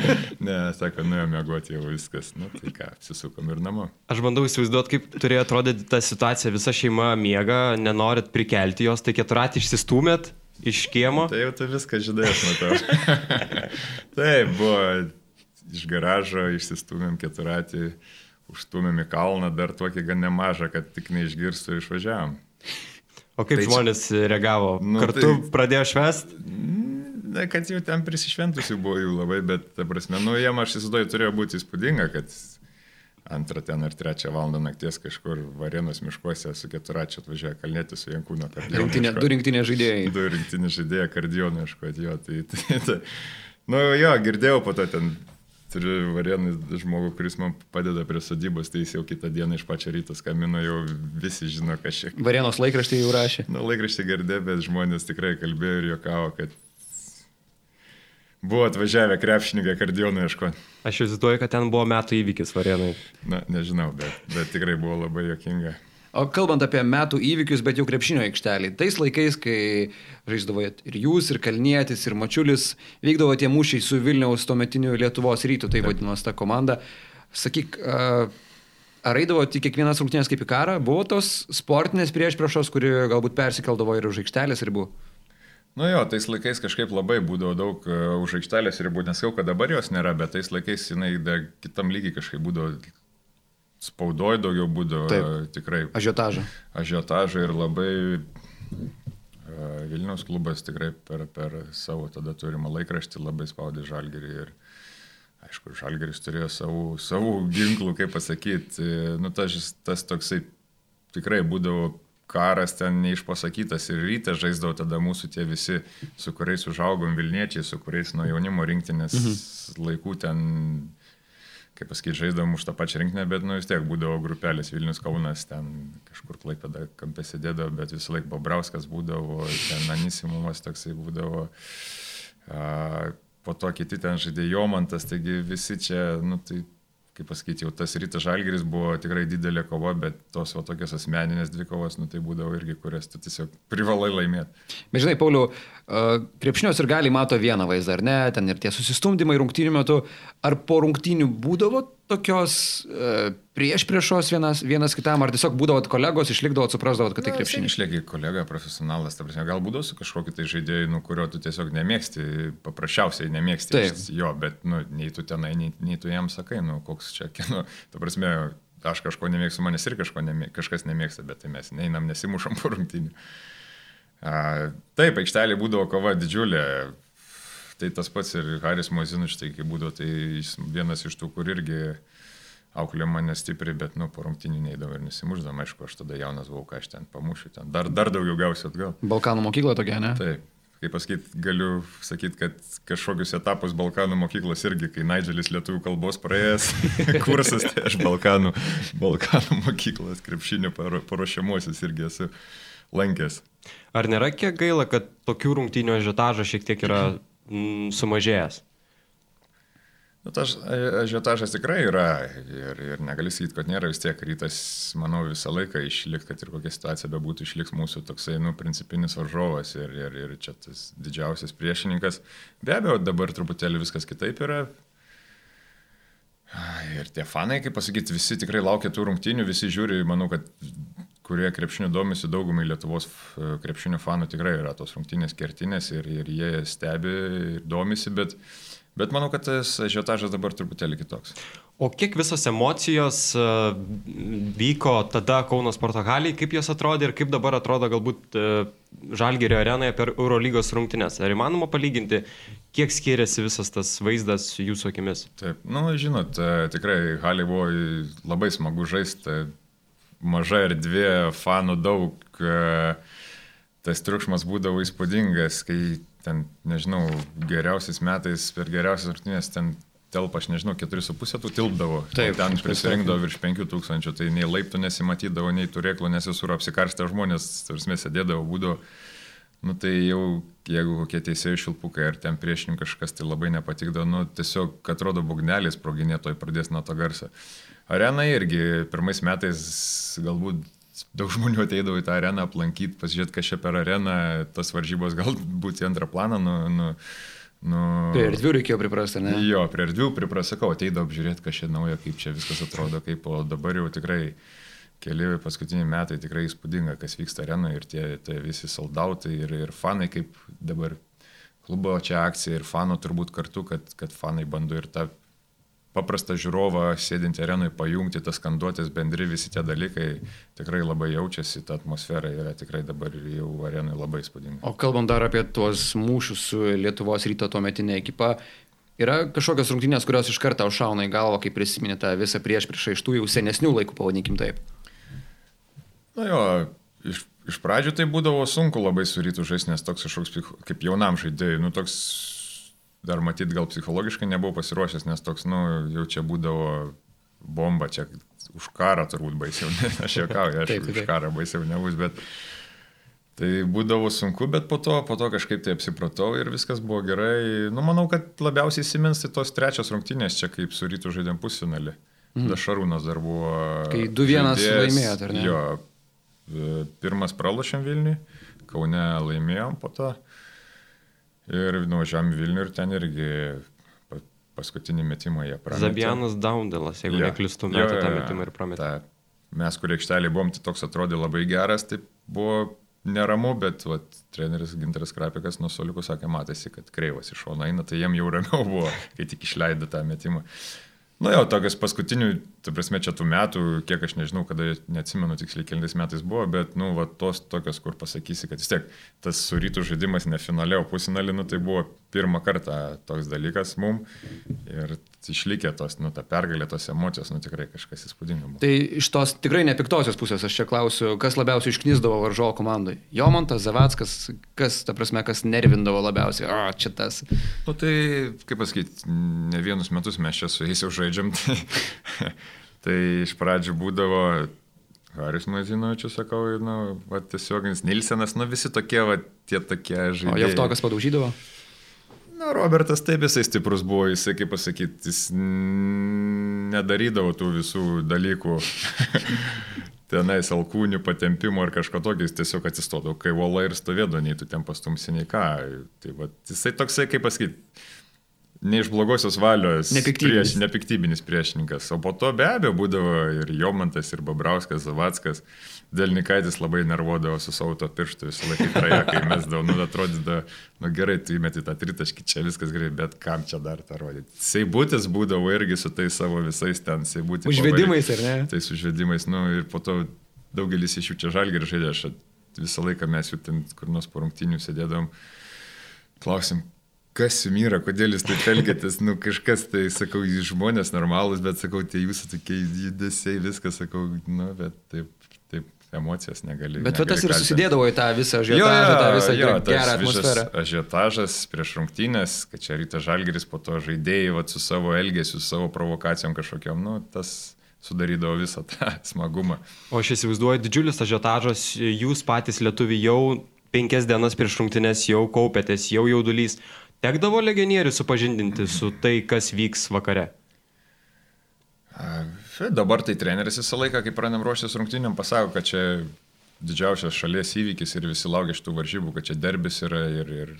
ne, sako, nuėjo mėgoti jau viskas. Nu tai ką, apsisukom ir namo. Aš bandau įsivaizduoti, kaip turėjo atrodyti ta situacija. Visa šeima miega, nenorit prikelti jos, tai keturatį išsistumėt iš kiemo. Tai jau tu viską žinai, aš matau. Taip, buvo iš garažo, išsistumėm keturatį, užstumėm į kalną, dar tokį gan nemažą, kad tik neišgirstų ir išvažiavam. O kaip Tai čia- žmonės reagavo? Nu, Kartu tai- pradėjo švest? Na, kad jau ten prisišventusių buvo jų labai, bet, ta prasme, nu, jiem aš įsivaizduoju, turėjo būti įspūdinga, kad antrą ten ar trečią valandą nakties kažkur Varėnos miškuose su keturačiu atvažiuoja kalnėti su Jankūno. Rinktinė, du rinktinės žaidėjai. Du rinktinį žaidėją kardioną iškoti jo. Tai, tai, tai, nu jo, girdėjau po to ten. Turiu varėnų žmogų, kuris man padeda prie sodybos, tai jis jau kitą dieną iš pačio ryto skambino, jau visi žino, kas čia. Varėnos laikraštį jau rašė. Nu, laikraštį girdė, bet žmonės tikrai kalbėjo ir juokavo, kad buvo atvažiavę krepšininkai kardionų ieškoti. Aš įsivaizduoju, kad ten buvo metų įvykis Varėnai. Na, nežinau, bet, bet tikrai buvo labai juokinga. O kalbant apie metų įvykius, bet jau krepšinio aikštelį, tais laikais, kai žaisdavo ir jūs, ir Kalnietis, ir Mačiulis, vykdavo tie mūšiai su Vilniaus tuometiniu Lietuvos rytų, tai vadinamas ta komanda. Sakyk, ar eidavo tik kiekvienas rungtynės kaip į karą, buvo tos sportinės prieš priešos, kuri galbūt persikeldavo ir už aikštelės ribų? Nu jo, tais laikais kažkaip labai būdavo daug uh, už aikštelės ribų, nesakau, kad dabar jos nėra, bet tais laikais jinai kitam lygiai kažkaip būdavo spaudoj daugiau būdavo Taip. tikrai. Ažiotažą. Ažiotažą ir labai Vilniaus klubas tikrai per, per savo tada turimą laikraštį labai spaudė žalgerį ir aišku, žalgeris turėjo savų, savų ginklų, kaip pasakyti, nu tas, tas toksai tikrai būdavo karas ten neišpasakytas ir ryte žaisdavo tada mūsų tie visi, su kuriais užaugom Vilniečiai, su kuriais nuo jaunimo rinktinės mhm. laikų ten kaip pasakyti, žaidom už tą pačią rinkinę, bet nu vis tiek būdavo grupelės Vilnius Kaunas, ten kažkur klaipėda kampė sėdėdavo, bet visą laiką Bobrauskas būdavo, ten Anisimumas toksai būdavo. A, po to kiti ten žaidė Jomantas, taigi visi čia, nu tai kaip pasakyti, jau tas rytas žalgeris buvo tikrai didelė kova, bet tos va tokios asmeninės dvi kovos, nu tai būdavo irgi, kurias tu tiesiog privalai laimėti. Bet žinai, Pauliu, krepšinios ir gali mato vieną vaizdą, ar ne, ten ir tie susistumdymai rungtynių metu, ar po rungtynių būdavo tokios uh, prieš priešos vienas, vienas kitam, ar tiesiog būdavot kolegos, išlikdavot, suprasdavot, kad tai krepšinis? Išlieki kolega, profesionalas, ta prasme, gal būdavo su kažkokiu tai žaidėju, nu, kurio tu tiesiog nemėgsti, paprasčiausiai nemėgsti Taip. jo, bet, nu, nei tu tenai, nei, nei tu jam sakai, nu, koks čia, nu, ta prasme, aš kažko nemėgstu, manęs ir nemėg, kažkas nemėgsta, bet tai mes neinam, nesimušam po rungtynių. A, taip, aikštelė būdavo kova didžiulė. Tai tas pats ir Haris Mozinuš, tai kai būdavo, tai jis vienas iš tų, kur irgi auklė mane stipriai, bet, nu, po rungtinių neįdavau ir nesimuždam, aišku, aš tada jaunas buvau, ką aš ten pamušiu, ten dar, dar daugiau gausiu atgal. Balkanų mokykla tokia, ne? Taip. Kaip pasakyti, galiu sakyti, kad kažkokius etapus Balkanų mokyklos irgi, kai Naidželis lietuvių kalbos praėjęs kursas, tai aš Balkanų, Balkanų mokyklos krepšinio paruošimuosius irgi esu lankęs. Ar nėra kiek gaila, kad tokių rungtynių ažiotažas šiek tiek yra mm, sumažėjęs? Nu, tas ažiotažas tikrai yra ir, ir negali sakyti, kad nėra vis tiek rytas, manau, visą laiką išliks, kad ir kokia situacija bebūtų, išliks mūsų toksai, nu, principinis varžovas ir, ir, ir čia tas didžiausias priešininkas. Be abejo, dabar truputėlį viskas kitaip yra. Ir tie fanai, kaip pasakyti, visi tikrai laukia tų rungtynių, visi žiūri, manau, kad kurie krepšiniu domisi, daugumai Lietuvos krepšinio fanų tikrai yra tos rungtynės kertinės ir, ir jie stebi ir domisi, bet, bet manau, kad tas žiotažas dabar truputėlį kitoks. O kiek visos emocijos e, vyko tada Kauno sporto haliai, kaip jos atrodė ir kaip dabar atrodo galbūt e, Žalgerio arenoje per Eurolygos rungtynės? Ar įmanoma palyginti, kiek skiriasi visas tas vaizdas jūsų akimis? Taip, nu, žinot, e, tikrai haliai buvo labai smagu žaisti maža erdvė, fanų daug, e, tas triukšmas būdavo įspūdingas, kai ten, nežinau, geriausiais metais per geriausias rungtynės ten telpa, aš nežinau, 4,5 tų tilpdavo. Taip. Ten prisirinkdavo virš 5000, tai nei laiptų nesimatydavo, nei turėklų nesisūro apsikarstę žmonės, tarsi sėdėdavo, būdavo. Nu tai jau, jeigu kokie teisėjai šilpukai ar ten priešininkas kažkas tai labai nepatikdavo, nu tiesiog, atrodo, bugnelis proginėtoj pradės nuo to garso. Arena irgi pirmais metais galbūt daug žmonių ateidavo į tą areną aplankyti, pasižiūrėti, kas čia per areną, tas varžybos galbūt į antrą planą. Nu, nu, nu, prie erdvių reikėjo priprasti, ne? Jo, prie erdvių priprasakau, ateidavo apžiūrėti, kas čia naujo, kaip čia viskas atrodo, kaip o dabar jau tikrai keli paskutiniai metai tikrai įspūdinga, kas vyksta arenoje ir tie, tie visi soldautai ir, ir fanai, kaip dabar klubo čia akcija ir fanų turbūt kartu, kad, kad fanai bando ir tą paprastą žiūrovą sėdinti arenoje pajungti, tas skanduotės bendri, visi tie dalykai tikrai labai jaučiasi, ta atmosfera yra tikrai dabar jau arenoje labai spūdinga. O kalbant dar apie tuos mūšius su Lietuvos ryto tuometinė ekipa, yra kažkokios rungtynės, kurios iš karto užšauna į galvą, kai prisiminė tą visą prieš prieš iš tų jau senesnių laikų, pavadinkim taip. Na jo, iš, iš pradžių tai būdavo sunku labai su rytų žaisti, nes toks kažkoks kaip jaunam žaidėjui, nu toks dar matyt gal psichologiškai nebuvau pasiruošęs, nes toks, nu, jau čia būdavo bomba, čia už karą turbūt baisiau, aš juokauju, aš taip, taip. už karą baisiau nebus, bet tai būdavo sunku, bet po to, po to kažkaip tai apsipratau ir viskas buvo gerai. Nu, manau, kad labiausiai įsimins tai tos trečios rungtynės čia kaip su rytų žaidėm pusfinalį. Mhm. Da Šarūnas dar buvo. Kai 2-1 laimėjote, ar ne? Jo, e, pirmas pralašėm Vilniui, Kaune laimėjom po to. Ir nuvažiavam Vilnių ir ten irgi pa- paskutinį metimą jie prametė. Zabianas Daundelas, jeigu Jo. neklistų, Jo, metė jo, tą metimą ir prametė. Ta, mes, kurie aikštelėje buvom, tai toks atrodė labai geras, tai buvo neramu, bet vat, treneris Ginteras Krapikas nuo soliukų sakė, matėsi, kad kreivas iš šono eina, tai jiem jau ramiau buvo, kai tik išleido tą metimą. Na jo, tokias paskutinių, ta prasme, čia tų metų, kiek aš nežinau, kada, neatsimenu tiksliai, kelintais metais buvo, bet, nu, va, tos tokios, kur pasakysi, kad vis tiek tas su rytų žaidimas ne finale, o pusinalį, nu, tai buvo pirmą kartą toks dalykas mum ir išlikė tos, nu, ta pergalė, tos emocijos, nu, tikrai kažkas įspūdingo. Tai iš tos tikrai nepiktosios pusės aš čia klausiu, kas labiausiai išknyzdavo varžovo komandai. Jomantas, Zavackas, kas, ta prasme, kas nervindavo labiausiai. O, čia tas. Nu tai, kaip pasakyti, ne vienus metus mes čia su jais jau žaidžiam, tai, tai iš pradžių būdavo Haris Mazinovičius, sakau, nu, va, tiesioginis Nilsenas, nu visi tokie, va, tie tokie O žaidėjai. Jevtokas padaužydavo. Na, Robertas taip jisai stiprus buvo, jisai, kaip pasakyti, jis nedarydavo tų visų dalykų. Tenais alkūnių patempimo ar kažko tokio, jis tiesiog atsistodavo, kai vola ir stovėdavo, nei tu ten pastumsi, nei ką. Tai va, jisai toksai, kaip pasakyti, ne iš blogosios valios. Nepiktybinis. Prieš, nepiktybinis priešininkas. O po to be abejo būdavo ir Jomantas, ir Babrauskas, Zavackas. Delnikaitis labai nervuodavo su savo to pirštu visą laiką traje, kai mes daug, nu, atrodydavo, nu gerai, tu įmeti tą tritaškį, čia viskas gerai, bet kam čia dar tą rodyti. Seibutis būdavo irgi su tais savo visais ten, Seibutis. Užvedimais, ar ne? Tais užvedimais, nu ir po to daugelis iš jų čia žalgir žaidė, aš visą laiką mes jų ten kur nors po rungtinių sėdėdom, klausim, kas jums yra, kodėl jūs taip elgiatės, nu kažkas tai, sakau, jūs žmonės normalūs, bet sakau, tie jūsų tokie judesiai, viskas, sakau, nu, bet taip, taip, emocijas negali. Bet negali tas ir kaltinti. susidėdavo į tą visą žiotažą, tą visą jo, gerą atmosferą. Ažiotažas prieš rungtynės, kad čia ryta žalgeris, po to žaidėjai vat, su savo elgesiu, su savo provokacijom kažkokiam, nu, tas sudarydavo visą tą smagumą. O aš įsivaizduoju, didžiulis ažiotažas, jūs patys lietuvi jau penkias dienas prieš rungtynės jau kaupėtės, jau jaudulys. Tekdavo legionierių supažindinti su tai, kas vyks vakare. Dabar tai treneris visą laiką, kai pradėm ruoštis rungtynėm, pasako, kad čia didžiausias šalies įvykis ir visi laukia šitų varžybų, kad čia derbis yra ir, ir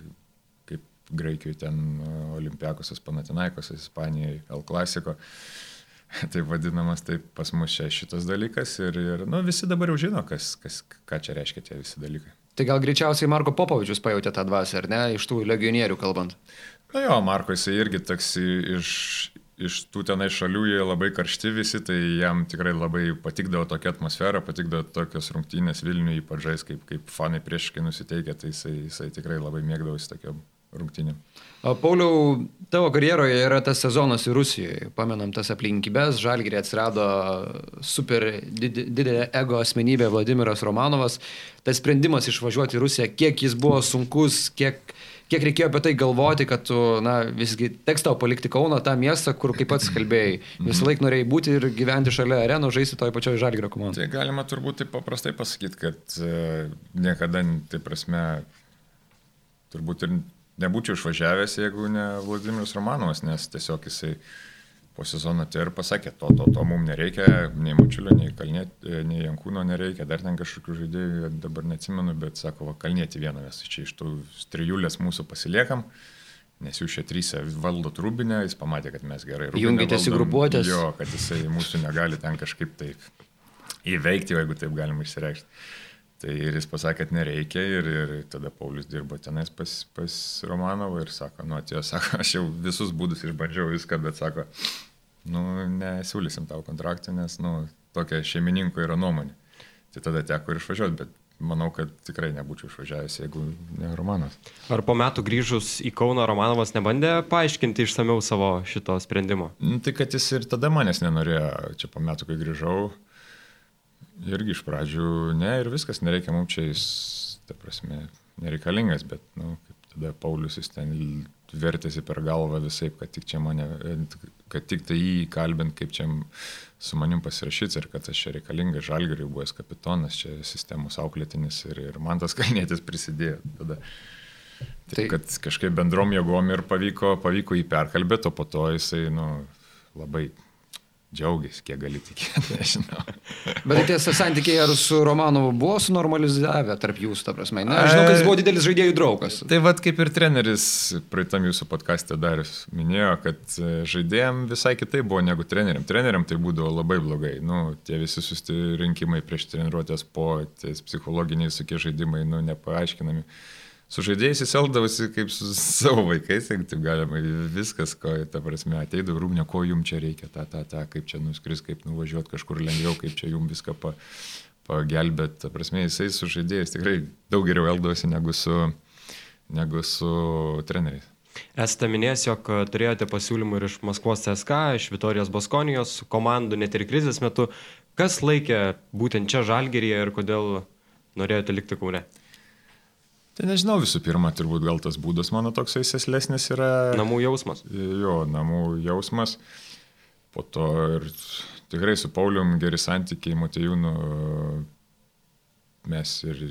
kaip Graikijoje ten Olimpiakosas, Panatinaikosas, Ispanijoje, El Clasico. Taip vadinamas, taip pas mus čia šitas dalykas ir, ir nu, visi dabar jau žino, kas, kas, ką čia reiškia tie visi dalykai. Tai gal greičiausiai Marko Popovičius pajutė tą dvasę, ar ne, iš tų legionierių kalbant. Na jo, Marko, jisai irgi toks iš, iš tų tenai šalių jie labai karšti visi, tai jam tikrai labai patikdavo tokia atmosfera, patikdavo tokios rungtynės Vilniui, ypač žais, kaip, kaip fanai priešiškai nusiteikia, tai jisai, jisai tikrai labai mėgdavosi tokiam rungtynėm. O Pauliau, tavo karjeroje yra tas sezonas į Rusijoje. Pamenam tas aplinkybės, Žalgirė atsirado super did- didelė ego asmenybė Vladimiras Romanovas. Tas sprendimas išvažiuoti į Rusiją, kiek jis buvo sunkus, kiek, kiek reikėjo apie tai galvoti, kad tu, na, visgi teks tau palikti Kauną, tą miestą, kur kaip pats kalbėjai, visą laiką norėjai būti ir gyventi šalia arenų, žaisti toj pačioj Žalgirio komandai. Tai galima turbūt taip paprastai pasakyti, kad e, niekada, tai prasme, turbūt ir nebūčiau išvažiavęs, jeigu ne Vladimiras Romanovas, nes tiesiog jisai po sezono tai ir pasakė, to, to, to mums nereikia, nei Mačiulio, nei, Kalnė, nei Jankūno nereikia, dar ten kažkokių žaidėjų, dabar neatsimenu, bet sako, va, Kalnėti vieną mes čia iš tų trijulės mūsų pasiliekam. Nes jūs šie trys valdot Rubinę, jis pamatė, kad mes gerai Rubinę Jungėtės į grupuotės. Jo, kad jisai mūsų negali ten kažkaip taip įveikti, jeigu taip galima išsireikšti. Tai ir jis pasakė, kad nereikia ir, ir tada Paulius dirbo tenais pas, pas Romanovą ir sako, nu atėjo, sako, aš jau visus būdus išbandžiau viską, bet sako, nu nesiūlysim tau kontraktą, nes, nu, tokia šeimininko yra nuomonė. Tai tada teko ir išvažiuoti, bet manau, kad tikrai nebūčiau išvažiavęs, jeigu ne Romanas. Ar po metų grįžus į Kauną Romanovas nebandė paaiškinti išsameu savo šito sprendimo? Nu, tai kad jis ir tada manęs nenorėjo, čia po metų, kai grįžau, irgi iš pradžių, ne, ir viskas, nereikia mums čia, jis, ta prasme, nereikalingas, bet, nu, kaip tada Paulius jis ten vertėsi per galvą visai, kad tik čia mane, kad tik tai jį kalbint, kaip čia su manim pasirašyti ir kad aš čia reikalingas žalgeriui buvęs kapitonas, čia sistemos auklėtinis ir, ir man tas kalnėtis prisidėjo tada. Taip, Tai- kad kažkaip bendrom jėgom ir pavyko, pavyko jį perkalbėti, o po to jisai, nu, labai džiaugiasi, kiek gali tikėti, nežinau. Bet tai tiesa, santykiai ar su Romanovu buvo sunormalizavę tarp jūsų, ta prasme? Na, aš žinau, kad jis buvo didelis žaidėjų draugas. Tai vad kaip ir treneris praeitam jūsų podkastė Darius minėjo, kad e, žaidėjim visai kitai buvo negu treneriam. Treneriam tai būdavo labai blogai. Nu, tie visi susirinkimai prieš treniruotės po, tie psichologiniai tokie žaidimai, nu, nepaaiškinami su žaidėjais jis eldavosi kaip su savo vaikais, jeigu taip galima, viskas, ko, ta prasme, ateidavo rūmne, ko jums čia reikia, ta, ta, ta, kaip čia nuskris, kaip nuvažiuoti kažkur lengviau, kaip čia jums viską pa, pagelbėti. Ta prasme, jisai su žaidėjais tikrai daug geriau eldavosi negu su, negu su treneriais. Esate minėjęs, jog turėjote pasiūlymų ir iš Maskvos CSK, iš Vitorijos Baskonijos, komandų net ir krizės metu. Kas laikė būtent čia Žalgeryje ir kodėl norėjote likti Kaune? Tai nežinau, visų pirma, turbūt gal tas būdas mano toksai seslesnis yra. Namų jausmas. Jo, namų jausmas. Po to ir tikrai su Paulium geri santykiai, Matejūnu. Mes ir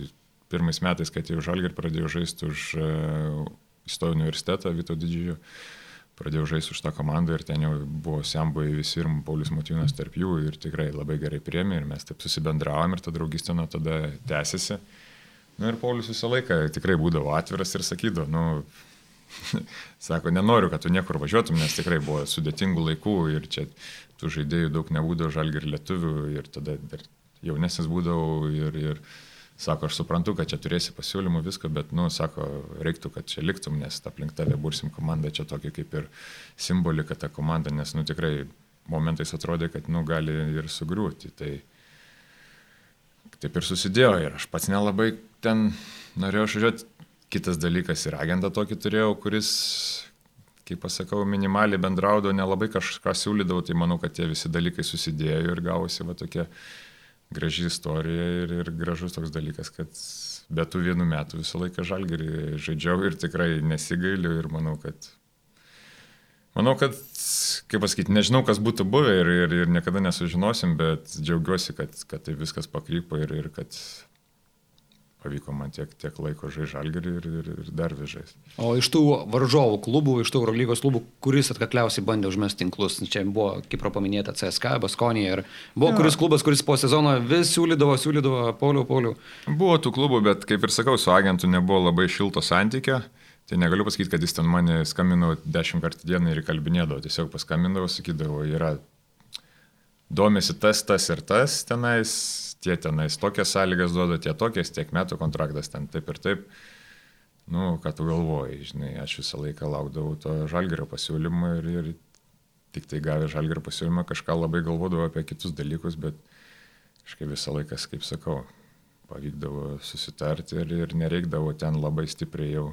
pirmais metais, kai atėjau žalgį ir pradėjau žaisti už uh, įstojau universitetą Vito didžiojo, pradėjau žaisti už tą komandą ir ten jau buvo Sembai visi ir Paulius Matijūnas tarp jų ir tikrai labai gerai priemi ir mes taip susibendravom ir ta draugystė nuo tada tęsiasi. Na nu, ir Paulius visą laiką tikrai būdavo atviras ir sakydavo, nu, sako, nenoriu, kad tu niekur važiuotum, nes tikrai buvo sudėtingų laikų ir čia tų žaidėjų daug nebūdavo, žalgi ir lietuvių ir tada dar jaunesnis būdavau ir, ir sako, aš suprantu, kad čia turėsi pasiūlymų viską, bet, nu, sako, reiktų, kad čia liktum, nes aplink tave bursim komandą, čia tokia kaip ir simbolika ta komanda, nes, nu, tikrai momentais atrodė, kad, nu, gali ir sugriūti. Tai, taip ir susidėjo ir aš pats nelabai ten norėjau išvažiuoti. Kitas dalykas ir agentą tokį turėjau, kuris, kaip pasakau, minimaliai bendraudavo, nelabai kažką siūlydavo, tai manau, kad tie visi dalykai susidėjo ir gavosi va tokia graži istorija ir, ir gražus toks dalykas, kad be tų vienų metų visą laiką žalgerį žaidžiau ir tikrai nesigailiu ir manau, kad Manau, kad, kaip pasakyti, nežinau, kas būtų buvę ir, ir, ir niekada nesužinosim, bet džiaugiuosi, kad, kad tai viskas pakrypo ir, ir kad pavyko man tiek, tiek laiko žaisti žalgerį ir, ir, ir dar vis žaisti. O iš tų varžovų klubų, iš tų Eurolygos klubų, kuris atkakliausiai bandė užmesti tinklus, čia buvo, kaip paminėta, CSK, Baskonija ir buvo ja. kuris klubas, kuris po sezono vis siūlydavo, siūlydavo, Pauliau, Pauliau. Buvo tų klubų, bet kaip ir sakau, su agentu nebuvo labai šilto santykio. Tai negaliu pasakyti, kad jis ten mane skambino dešimt kartų dieną ir kalbinėdavo, tiesiog paskambindavo, sakydavo, yra domisi tas, tas ir tas tenais, tie tenais tokias sąlygas duoda, tie tokias, tiek metų kontraktas ten taip ir taip. Nu, ką tu galvoji, žinai, aš visą laiką laukdavau to žalgerio pasiūlymo ir, ir tik tai gavę žalgerio pasiūlymą kažką labai galvodavau apie kitus dalykus, bet kažkaip visą laiką, kaip sakau, pavykdavo susitarti ir, ir nereikdavo ten labai stipriai jau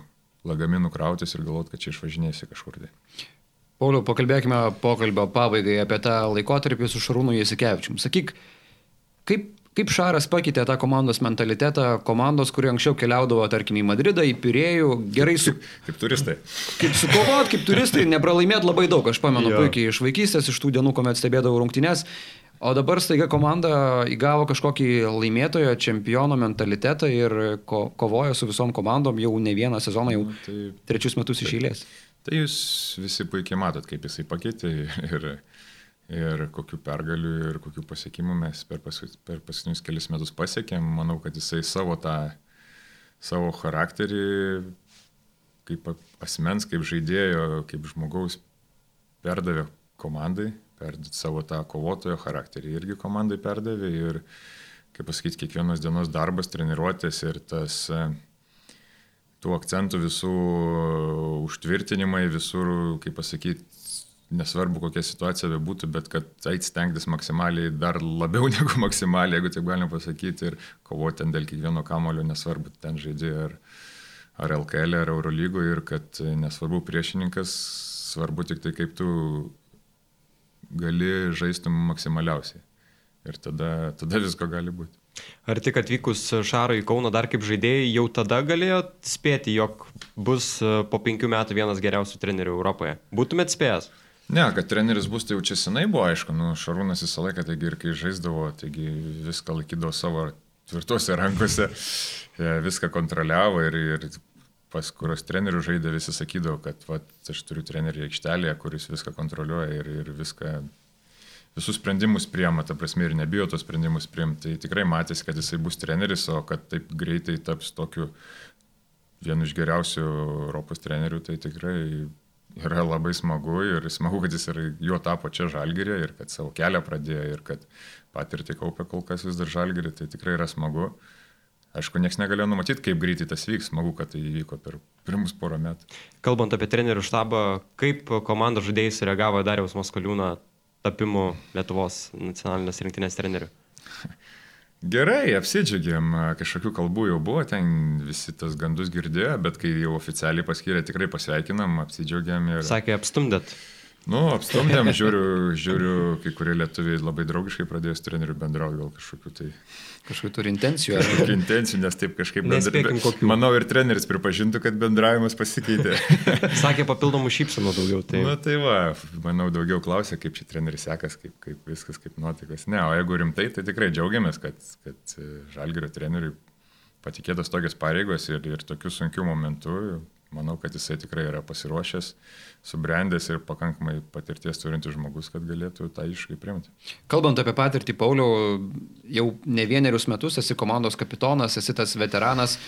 lagaminų krautis ir galvoti, kad čia išvažinėsi kažkur tai. Pauliau, pakalbėkime pokalbio pabaigai apie tą laikotarpį su Šarūnu Jasikevičium. Sakyk, kaip, kaip Šaras pakeitė tą komandos mentalitetą, komandos, kurie anksčiau keliaudavo, tarkim, į Madridą, į Pirėjų, gerai su... Kaip, kaip turistai. Kaip sukovot, kaip turistai, nepralaimėt labai daug, aš pamenu jo. puikiai iš vaikystės, iš tų dienų, kuomet stebėdavau rungtynes. O dabar staiga komanda įgavo kažkokį laimėtojo čempiono mentalitetą ir ko, kovoja su visom komandom jau ne vieną sezoną, jau tai, trečius metus tai, iš eilės. Tai jūs visi puikiai matot, kaip jisai pakeitė ir, ir kokiu pergaliu ir kokiu pasiekimu mes per, pas, per paskutinius kelius metus pasiekėm. Manau, kad jisai savo tą, savo charakterį kaip asmens, kaip žaidėjo, kaip žmogaus perdavė komandai perdėti savo tą kovotojo charakterį irgi komandai perdavė ir, kaip pasakyti, kiekvienos dienos darbas, treniruotės ir tas e, tų akcentų visų užtvirtinimai, visur, kaip pasakyti, nesvarbu kokia situacija bebūtų, bet kad eit stengtis maksimaliai, dar labiau negu maksimaliai, jeigu taip galima pasakyti, ir kovoti ten dėl kiekvieno kamulio, nesvarbu, ten žaidži ar, ar LKL, ar Eurolygo, ir kad nesvarbu priešininkas, svarbu tik tai kaip tu gali žaisti maksimaliausiai. Ir tada, tada visko gali būti. Ar tik atvykus Šarui į Kauną dar kaip žaidėjai, jau tada galėjo spėti, jog bus po penkių metų vienas geriausių trenerių Europoje? Būtumėt spėjęs? Ne, kad treneris bus, tai jau čia senai buvo, aišku, nu, Šarūnas visą laiką, taigi ir kai žaisdavo, taigi viską laikydavo savo tvirtuose rankose, e, viską kontroliavo ir, ir pas kurios trenerių žaidė, visi sakydavo, kad va, aš turiu trenerį aikštelėje, kuris viską kontroliuoja ir, ir viską, visus sprendimus priema, ta prasme, ir nebijo tos sprendimus priimti. Tai tikrai matėsi, kad jisai bus treneris, o kad taip greitai taps tokiu vienu iš geriausių Europos trenerių, tai tikrai yra labai smagu ir smagu, kad jis ir juo tapo čia žalgyrė ir kad savo kelią pradėjo ir kad patirtį kaupė kol kas vis dar žalgyrė, tai tikrai yra smagu. Aišku, niekas negalėjo numatyti, kaip greitai tas vyks, smagu, kad tai įvyko per pirmus porą metų. Kalbant apie trenerių štabą, kaip komandos žaidėjai sureagavo Dariaus Maskoliūną tapimu Lietuvos nacionalinės rinktinės treneriu? Gerai, apsidžiaugėm, kažkokių kalbų jau buvo, ten visi tas gandus girdėjo, bet kai jau oficialiai paskyrė, tikrai pasveikinam, apsidžiaugėm. Ir... Sakė, apstumdėt. Nu, apstumdėm, žiūriu, žiūriu, kai kurie lietuviai labai draugiškai pradėjo su treneriu bendrauti, gal kažkokiu tai... Kažkokiu turi intencijų. Kažkokiu intencijų, nes taip kažkaip bendrauti. Manau, ir treneris pripažintų, kad bendravimas pasikeitė. Sakė papildomų šypsenų daugiau. Tai... Na tai va, manau, daugiau klausė, kaip čia treneris sekas, kaip, kaip viskas, kaip nuotaikas. Ne, o jeigu rimtai, tai tikrai džiaugiamės, kad, kad Žalgirio treneriui patikėtos tokios pareigos ir, ir tokiu sunkiu momentu manau, kad jisai tikrai yra pasiruošęs, subrendęs ir pakankamai patirties turintis žmogus, kad galėtų tą iššūkį priimti. Kalbant apie patirtį, Pauliau, jau ne vienerius metus esi komandos kapitonas, esi tas veteranas.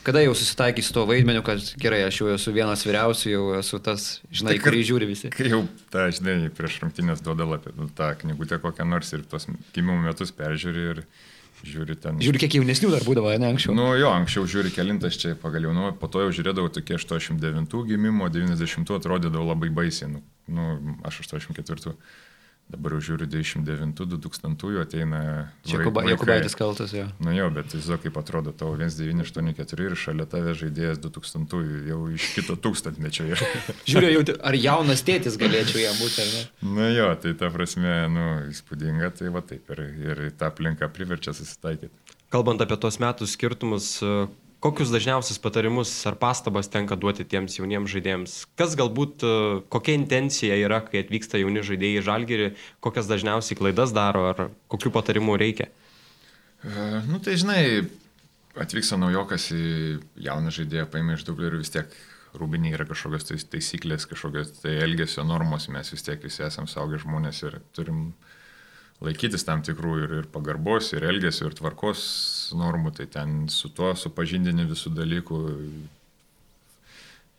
Kada jau susitaikai su tuo vaidmeniu, kad gerai, aš jau esu vienas vyriausių, jau esu tas, žinai, tai, kurį žiūri visi. Kai jau tą, žinai, prieš rungtynės duoda lapę, nu, tą knygutę kokią nors ir tuos gimimo metus peržiūri ir žiūri ten. Žiūri, kiek jaunesnių dar būdavo, ne anksčiau. Nu jo, anksčiau žiūri kelintas čia pagal jaunumą, po to jau žiūrėdavau tokie 89 gimimo, 90 atrodydavo labai baisiai, nu, nu aš 84. Dabar jau žiūriu 99-2000 ateina. Jokubaitis kaltas jo. Nu jo, bet vis kaip atrodo tavo 1984 ir šalia tave žaidėjas 2000 jau iš kito tūkstantmečio. Žiūriu, jau, ar jaunas tėtis galėčiau jam būti, ar ne? Nu jo, tai ta prasme, nu, įspūdinga, tai va taip ir, ir ta aplinka priverčia susitaikyti. Kalbant apie tos metų skirtumus, Kokius dažniausius patarimus ar pastabas tenka duoti tiems jauniems žaidėjams? Kas galbūt, e, kokia intencija yra, kai atvyksta jauni žaidėjai į žalgerį, kokias dažniausiai klaidas daro ar kokių patarimų reikia? Uh, nu tai žinai, atvyksta naujokas į jauną žaidėją, paima iš dublerių vis tiek rūbiniai yra kažkokios tais taisyklės, kažkokios tai elgesio normos, mes vis tiek visi esame saugia žmonės ir turim laikytis tam tikrų ir, ir pagarbos, ir elgesio, ir tvarkos normų, tai ten su tuo supažindini visų dalykų.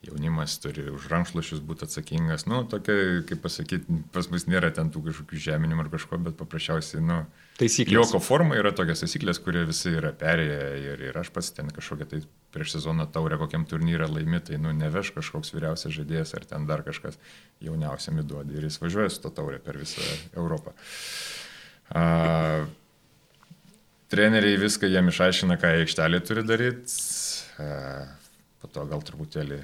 Jaunimas turi už rankšluošius būti atsakingas. Nu, tokia, kaip pasakyti, pas mus nėra ten tų kažkokių žeminimų ar kažko, bet paprasčiausiai, nu, taisyklės. Joko forma yra tokios taisyklės, kurie visi yra perėję ir, ir aš pats ten kažkokią tai prieš sezoną taurę kokiam turnyrą laimi, tai, nu, neveš kažkoks vyriausias žaidėjas ar ten dar kažkas jauniausiam įduodi ir jis važiuoja su to taurė per visą Europą. Uh, treneriai viską jiem išaiškina, ką aikštelė turi daryti. Po to gal truputėlį,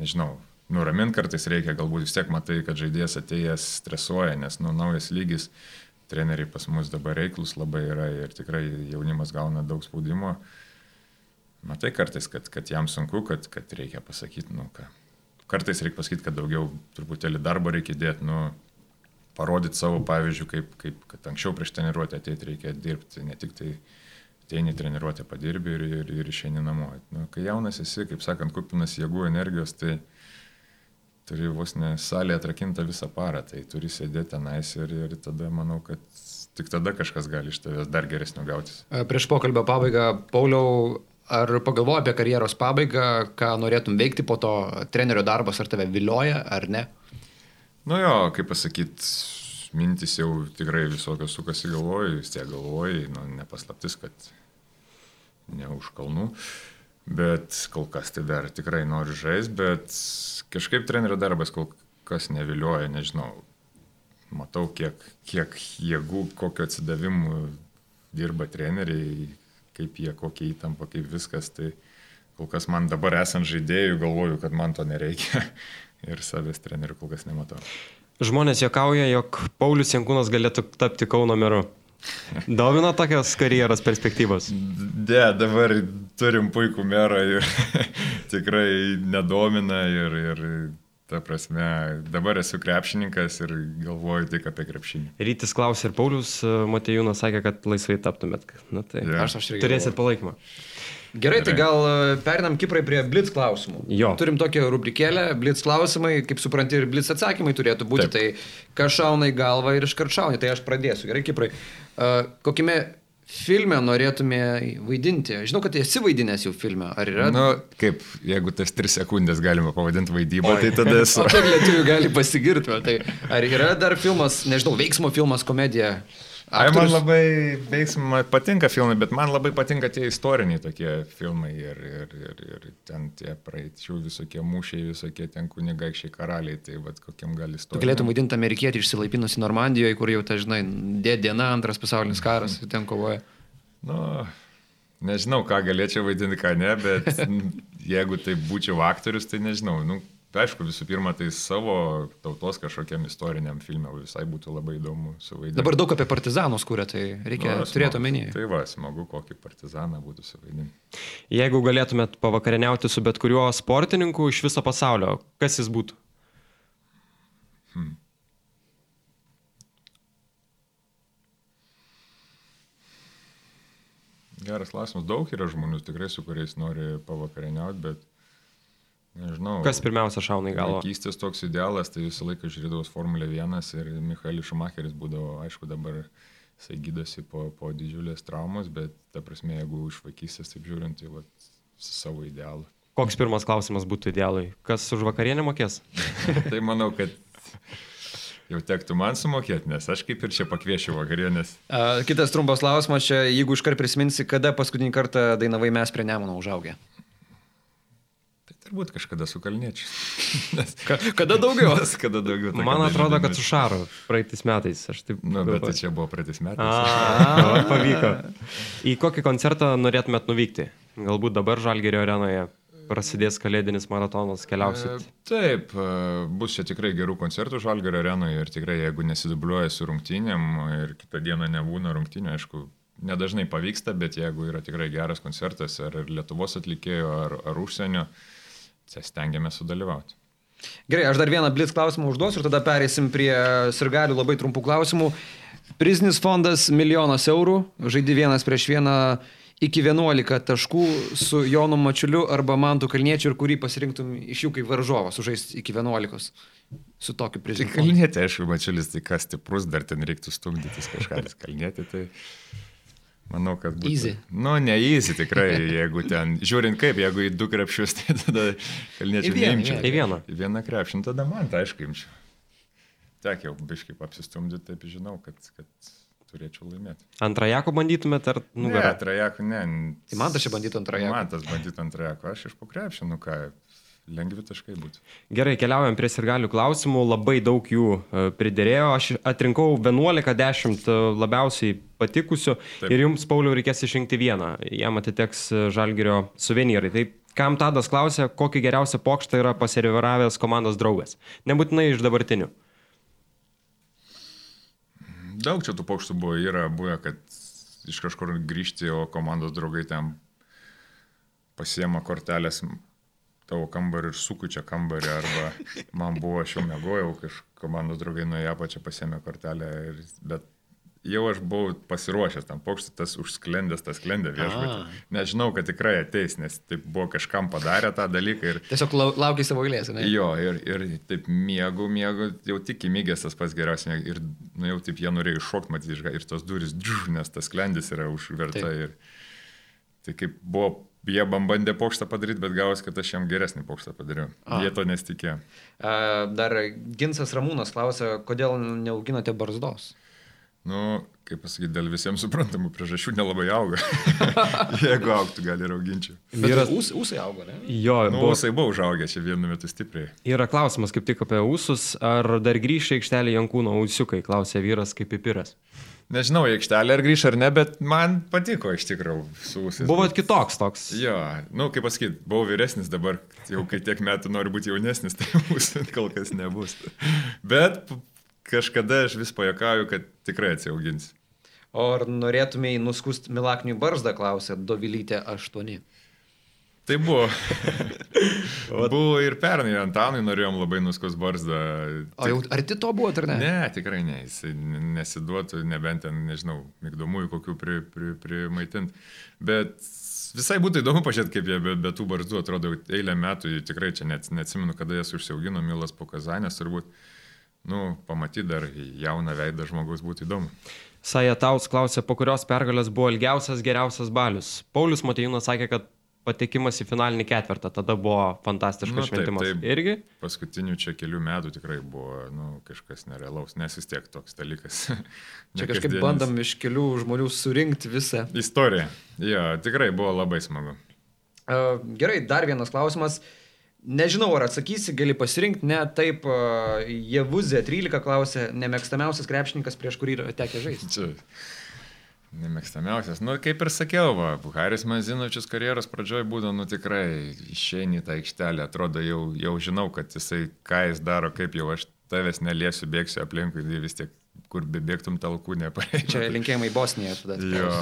nežinau, nuramint kartais reikia, galbūt vis tiek matai, kad žaidėjas atėjęs stresuoja, nes nu, naujas lygis, treneriai pas mus dabar reiklus labai yra ir tikrai jaunimas gauna daug spaudimo. Matai kartais, kad, kad jam sunku, kad, kad reikia pasakyti, nu ką. Kartais reikia pasakyti, kad daugiau truputėlį darbo reikia dėti, nu, parodyti savo pavyzdžių, kaip, kaip kad anksčiau prieš treniruotę ateiti reikia dirbti, ne tik tai ateini treniruotę padirbi ir, ir, ir išeini namo. Nu, kai jaunas esi, kaip sakant, kupinas jėgų energijos, tai turi vos ne salė atrakinta visą parą, tai turi sėdėti tenais ir, ir tada manau, kad tik tada kažkas gali iš tavęs dar geresnio gautis. E, prieš pokalbio pabaigą, Pauliau, ar pagalvoji apie karjeros pabaigą, ką norėtum veikti po to, trenerio darbas ar tave vilioja ar ne? Nu jo, kaip pasakyti, mintis jau tikrai visokios sukasi galvoj, vis tiek galvoj, nu, nepaslaptis, kad ne už kalnų, bet kol kas tai dar tikrai noriu žaisti, bet kažkaip trenerio darbas kol kas nevilioja, nežinau, matau, kiek, kiek jėgų, kokio atsidavimu dirba treneriai, kaip jie, kokia įtampa, kaip viskas, tai kol kas man dabar esant žaidėjų galvoju, kad man to nereikia ir savęs trenerių kol kas nematau. Žmonės juokauja, jog Paulius Jankūnas galėtų tapti Kauno meru. Domina tokios karjeros perspektyvos? Ne, dabar turim puikų merą ir tikrai nedomina ir, ir ta prasme, dabar esu krepšininkas ir galvoju tik apie krepšinį. Rytis klausė ir Paulius Matejūnas sakė, kad laisvai taptumėt. Na tai Ja. Aš, aš turėsit palaikymą. Gerai, tai gal e, perinam Kiprai prie Blitz klausimų. Jo. Turim tokią rubrikėlę, Blitz klausimai, kaip supranti, ir Blitz atsakymai turėtų būti. Taip. Tai kas šauna į galvą ir iškart šauni, tai aš pradėsiu. Gerai, Kiprai. Uh, kokime filme norėtume vaidinti? Žinau, kad esi vaidinęs jau filme. Ar yra? Nu, kaip, jeigu tas tris sekundės galima pavadinti vaidybą, tai tada esu. Kiek lietuvių gali pasigirti? Tai ar yra dar filmas, nežinau, veiksmo filmas, komedija? Ai, man Aktorius? labai veiksma patinka filmai, bet man labai patinka tie istoriniai tokie filmai ir, ir, ir, ir ten tie praeičių visokie mūšiai, visokie ten kunigaikščiai karaliai, tai vad kokiam gali istorija. galėtum vaidinti amerikietį išsilaipinusi Normandijoje, kur jau, ta, žinai, diena, antras pasaulinis karas, ir ten kovoja. Nu, nežinau, ką galėčiau vaidinti, ką ne, bet jeigu tai būčiau aktorius, tai nežinau. Nu, aišku, visų pirma, tai savo tautos kažkokiam istoriniam filmui visai būtų labai įdomu suvaidinti. Dabar daug apie partizanus kūrė, tai reikia Nu, turėti omenyje. Tai va, smagu, kokį partizaną būtų suvaidinti. Jeigu galėtumėt pavakarieniauti su bet kuriuo sportininku iš viso pasaulio, kas jis būtų? Geras klausimas. Daug yra žmonių tikrai, su kuriais nori pavakarieniauti, bet nežinau. Kas pirmiausia šauna į galvą? Vaikystės toks idealas, tai visą laiką žiūrėdavau Formulę 1 ir Michaelis Šumacheris būdavo, aišku, dabar jisai gydosi po, po didžiulės traumos, bet ta prasme, jeigu iš vaikystės taip žiūrint, tai vat, savo idealu. Koks pirmas klausimas būtų idealui? Kas už vakarienę mokės? tai manau, kad jau tektų man sumokėti, nes aš kaip ir čia pakviešiu vakarienės. Kitas trumpas klausimas, čia, jeigu iškart prisiminsi, kada paskutinį kartą dainavai mes prie Nemuno užaugę. Turbūt kažkada su kalniečiais. Ka kada daugiau? Nes kada daugiau. Man kada atrodo, kad su Šaru praeitais metais. Aš taip. Nu, bet tai čia buvo praeitais metais. A, pavyko. Į kokį koncertą norėtumėt nuvykti? Galbūt dabar Žalgerio arenoje prasidės kalėdinis maratonas, keliausit. E, Taip, e, bus čia tikrai gerų koncertų Žalgario arenoje ir tikrai jeigu nesidubliuoja su rungtynėm ir kitą dieną nebūna rungtynė, aišku, nedažnai pavyksta, bet jeigu yra tikrai geras koncertas ar ir Lietuvos atlikėjo, ar, ar užsienio, čia stengiamės sudalyvauti. Gerai, aš dar vieną blitz klausimą užduosiu ir tada pereisim prie sirgalių labai trumpų klausimų. Priznis fondas milijonas eurų, žaidži vienas prieš vieną iki 11 taškų su Jonu Mačiuliu arba Mantu Kalniečiu ir kurį pasirinktum iš jų kaip varžovą sužaisti iki 11 su tokiu Tai priziniu. fondu. kalnėti, aišku, mačiulis, tai kas stiprus, dar ten reiktų stumdytis kažką, tai kalnėti, tai manau, kad būtų. Easy. Nu, ne easy tikrai, jeigu ten, žiūrint kaip, jeigu į du krepšius, tai tada vieną, neimčiau. Į vieną. Į vieną krepšį, nu, tada man tai aišku imčiau. Tek jau biškai apsistumdyti, taip žinau, kad, kad turėčiau laimėti. Antrajako bandytumėt ar Ne, nugarą? trajekų, ne. Tai man tas čia bandytų ant trajekų. Man tas bandytų ant trajekų, aš iš po krepšio, nu ką, lengvi taškai būtų. Gerai, keliaujam prie sirgalių klausimų. Labai daug jų e, pridėrėjo. Aš atrinkau 11-10 labiausiai patikusių Taip. ir jums, Pauliau, reikės išrinkti vieną. Jam atiteks e, Žalgerio suvenyrai. Tai kam Tadas klausė, kokį geriausią pokštą yra pasiriviravęs komandos draugas? Nebūtinai iš dabartinių. Daug čia tų pokštų buvo, yra buvę, kad iš kažkur grįžti, o komandos draugai ten pasiema kortelės tavo kambarį ir sukučia kambarį, arba man buvo, aš jau mėgojau, kažkaip komandos draugai nuėjo apačią, pasiemė kortelę, ir, bet jau aš buvau pasiruošęs tam pokštui, tas užsklendęs, tas sklendė viešbutį. Nežinau, kad tikrai ateis, nes taip buvo kažkam padarę tą dalyką ir Tiesiog lau- laukiai savo eilės, ne? Jo, ir, ir taip miegu, miegu, jau tik įmygęs tas pats geriausias, ir nu, jau taip jie norėjo iššokti, matyti, ir tos durys, džiuh, nes tas sklendis yra užverta. Taip. Ir, tai kaip buvo, jie bandė pokštą padaryti, bet gavosi, kad aš jam geresnį pokštą padariau. A. Jie to nesitikėjo. A, Dar Ginsas Ramūnas klausė, kodėl neauginote barzdos? Nu, kaip pasakyti, dėl visiems suprantamų priežasčių nelabai auga. Jeigu auktų, gal ir auginčiau. Vyras- Ūs, ūsai augo, ne? Jo, Nu, buvo, jisai buvo užaugę čia vienu metu stipriai. yra klausimas kaip tik apie ūsus. Ar dar grįžta aikštelė Jankūno ūsiukai, klausė vyras kaip pipiras. Nežinau, į aikštelę ar grįš ar ne, bet man patiko iš tikrųjų su ūsais. Buvot kitoks toks. Jo, nu, kaip pasakyti, buvau vyresnis dabar, jau kai tiek metų noriu būti jaunesnis, tai mūsų kol kas nebus. Bet kažkada aš vis pajakauju, kad tikrai atsiauginsiu. O ar norėtumėjai nuskust Milaknių barzdą, klausė Dovilytė 8. Tai buvo. buvo ir pernai, Antanui norėjom labai nuskos barzdą. O jau arti to buvo, ar ne? Ne, tikrai ne, jis nesiduotų, nebent ten, nežinau, mygdomųjų kokių pri, pri, primaitinti. Bet visai būtų įdomu pažiūrėti, kaip jie be, be tų barzdų atrodo eilę metų, tikrai čia net, neatsimenu, kada jas užsiaugino Milas po Kazanės, turbūt, nu, pamatyti dar jauną veidą žmogus būtų įdomu. Saja Taus klausė, po kurios pergalės buvo ilgiausias geriausias balius. Paulius Matejūnas sakė, kad patekimas į finalinį ketvirtą, tada buvo fantastiškas Nu, taip, šventimas. taip. Irgi? Paskutinių čia kelių metų tikrai buvo nu, kažkas nerealaus, nes vis tiek toks dalykas. Čia kažkaip bandom iš kelių žmonių surinkti visą. Istorija. Jo, tikrai buvo labai smagu. Uh, gerai, dar vienas klausimas. Nežinau, ar atsakysi, gali pasirinkti, ne taip, uh, Jevuzė 13 klausė, nemėgstamiausias krepšininkas, prieš kurį yra tekę žaisti. Nemėgstamiausias. Nu, kaip ir sakiau, va, Haris Mazinovičius karjeros pradžioje būdavo, nu tikrai išeini tą aikštelę, atrodo jau, jau žinau, kad jisai, ką jis daro, kaip jau aš tavęs neliesiu, bėgsiu aplinkui, tai vis tiek, kur bebėgtum talkų nepareikia. Čia linkėjimai Bosnijoje tada. Jo.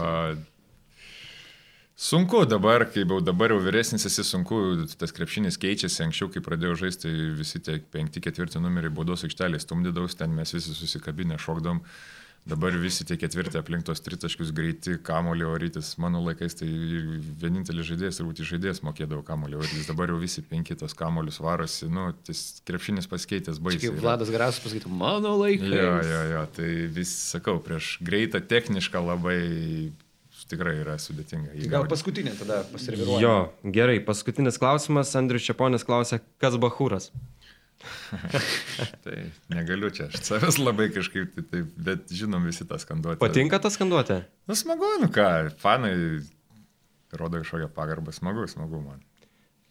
Sunku dabar, kai jau dabar jau vyresnis esi, sunku, tas krepšinis keičiasi, anksčiau, kai pradėjau žaisti, visi tie penkti, ketvirti numeriai baudos aikštelės stumdydavus, ten mes visi susikabinę šokdom, dabar visi tie ketvirti aplink tos tritaškius greiti, kamulio orytis, mano laikais tai vienintelis žaidėjas, turbūt žaidėjas mokėdavo kamulio orytis, dabar jau visi penki tos kamuolius varosi, nu, tas krepšinis pasikeitęs baisiai. Kaip. Vladas Grasas pasakytų, mano laikas. Jo, jo, jo, tai vis sakau, prieš greitą technišką labai tikrai yra sudėtinga. Tai Gal paskutinė tada pasireviruoja. Jo, gerai. Paskutinis klausimas. Andrius Čiaponis klausė, kas Bahūras. Tai negaliu čia, aš savęs labai kažkaip, tai, tai, bet žinom visi tą skanduotę. Patinka ta skanduotė? Nu smagu, nu ką, fanai rodo kažkokią pagarbą, smagu, smagu man.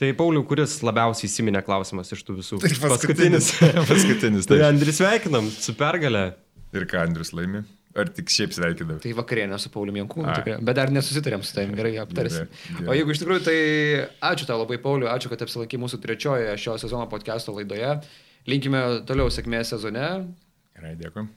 Tai Pauliu, kuris labiausiai įsiminė klausimas iš tų visų? Tai paskutinis. paskutinis, Tai tai. Andris sveikinam su pergalė. Ir ką Andrius laimi? Ar tik šiaip sveikinam? Tai vakarienė su Pauliu Jankūnu. Bet dar nesusitarėm su tavim, gerai aptarsim. O jeigu iš tikrųjų, tai ačiū tau labai, Pauliu, ačiū, kad apsilankai mūsų trečiojoje šio sezono podcast'o laidoje. Linkime toliau sėkmės sezone. Gerai, dėkui.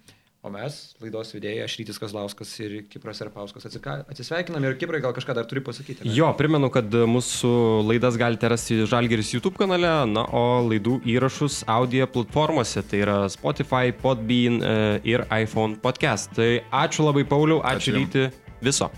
O mes, laidos vedėjai, aš Rytis Kazlauskas ir Kipras Arpauskas atsika- atsisveikinam ir Kiprai gal kažką dar turi pasakyti. ne? Jo, primenu, kad mūsų laidas galite rasti Žalgeris YouTube kanale, na, o laidų įrašus audio platformose, tai yra Spotify, Podbean e, ir iPhone podcast. Tai ačiū labai Pauliau, ačiū, Ačiū. Ryti, viso.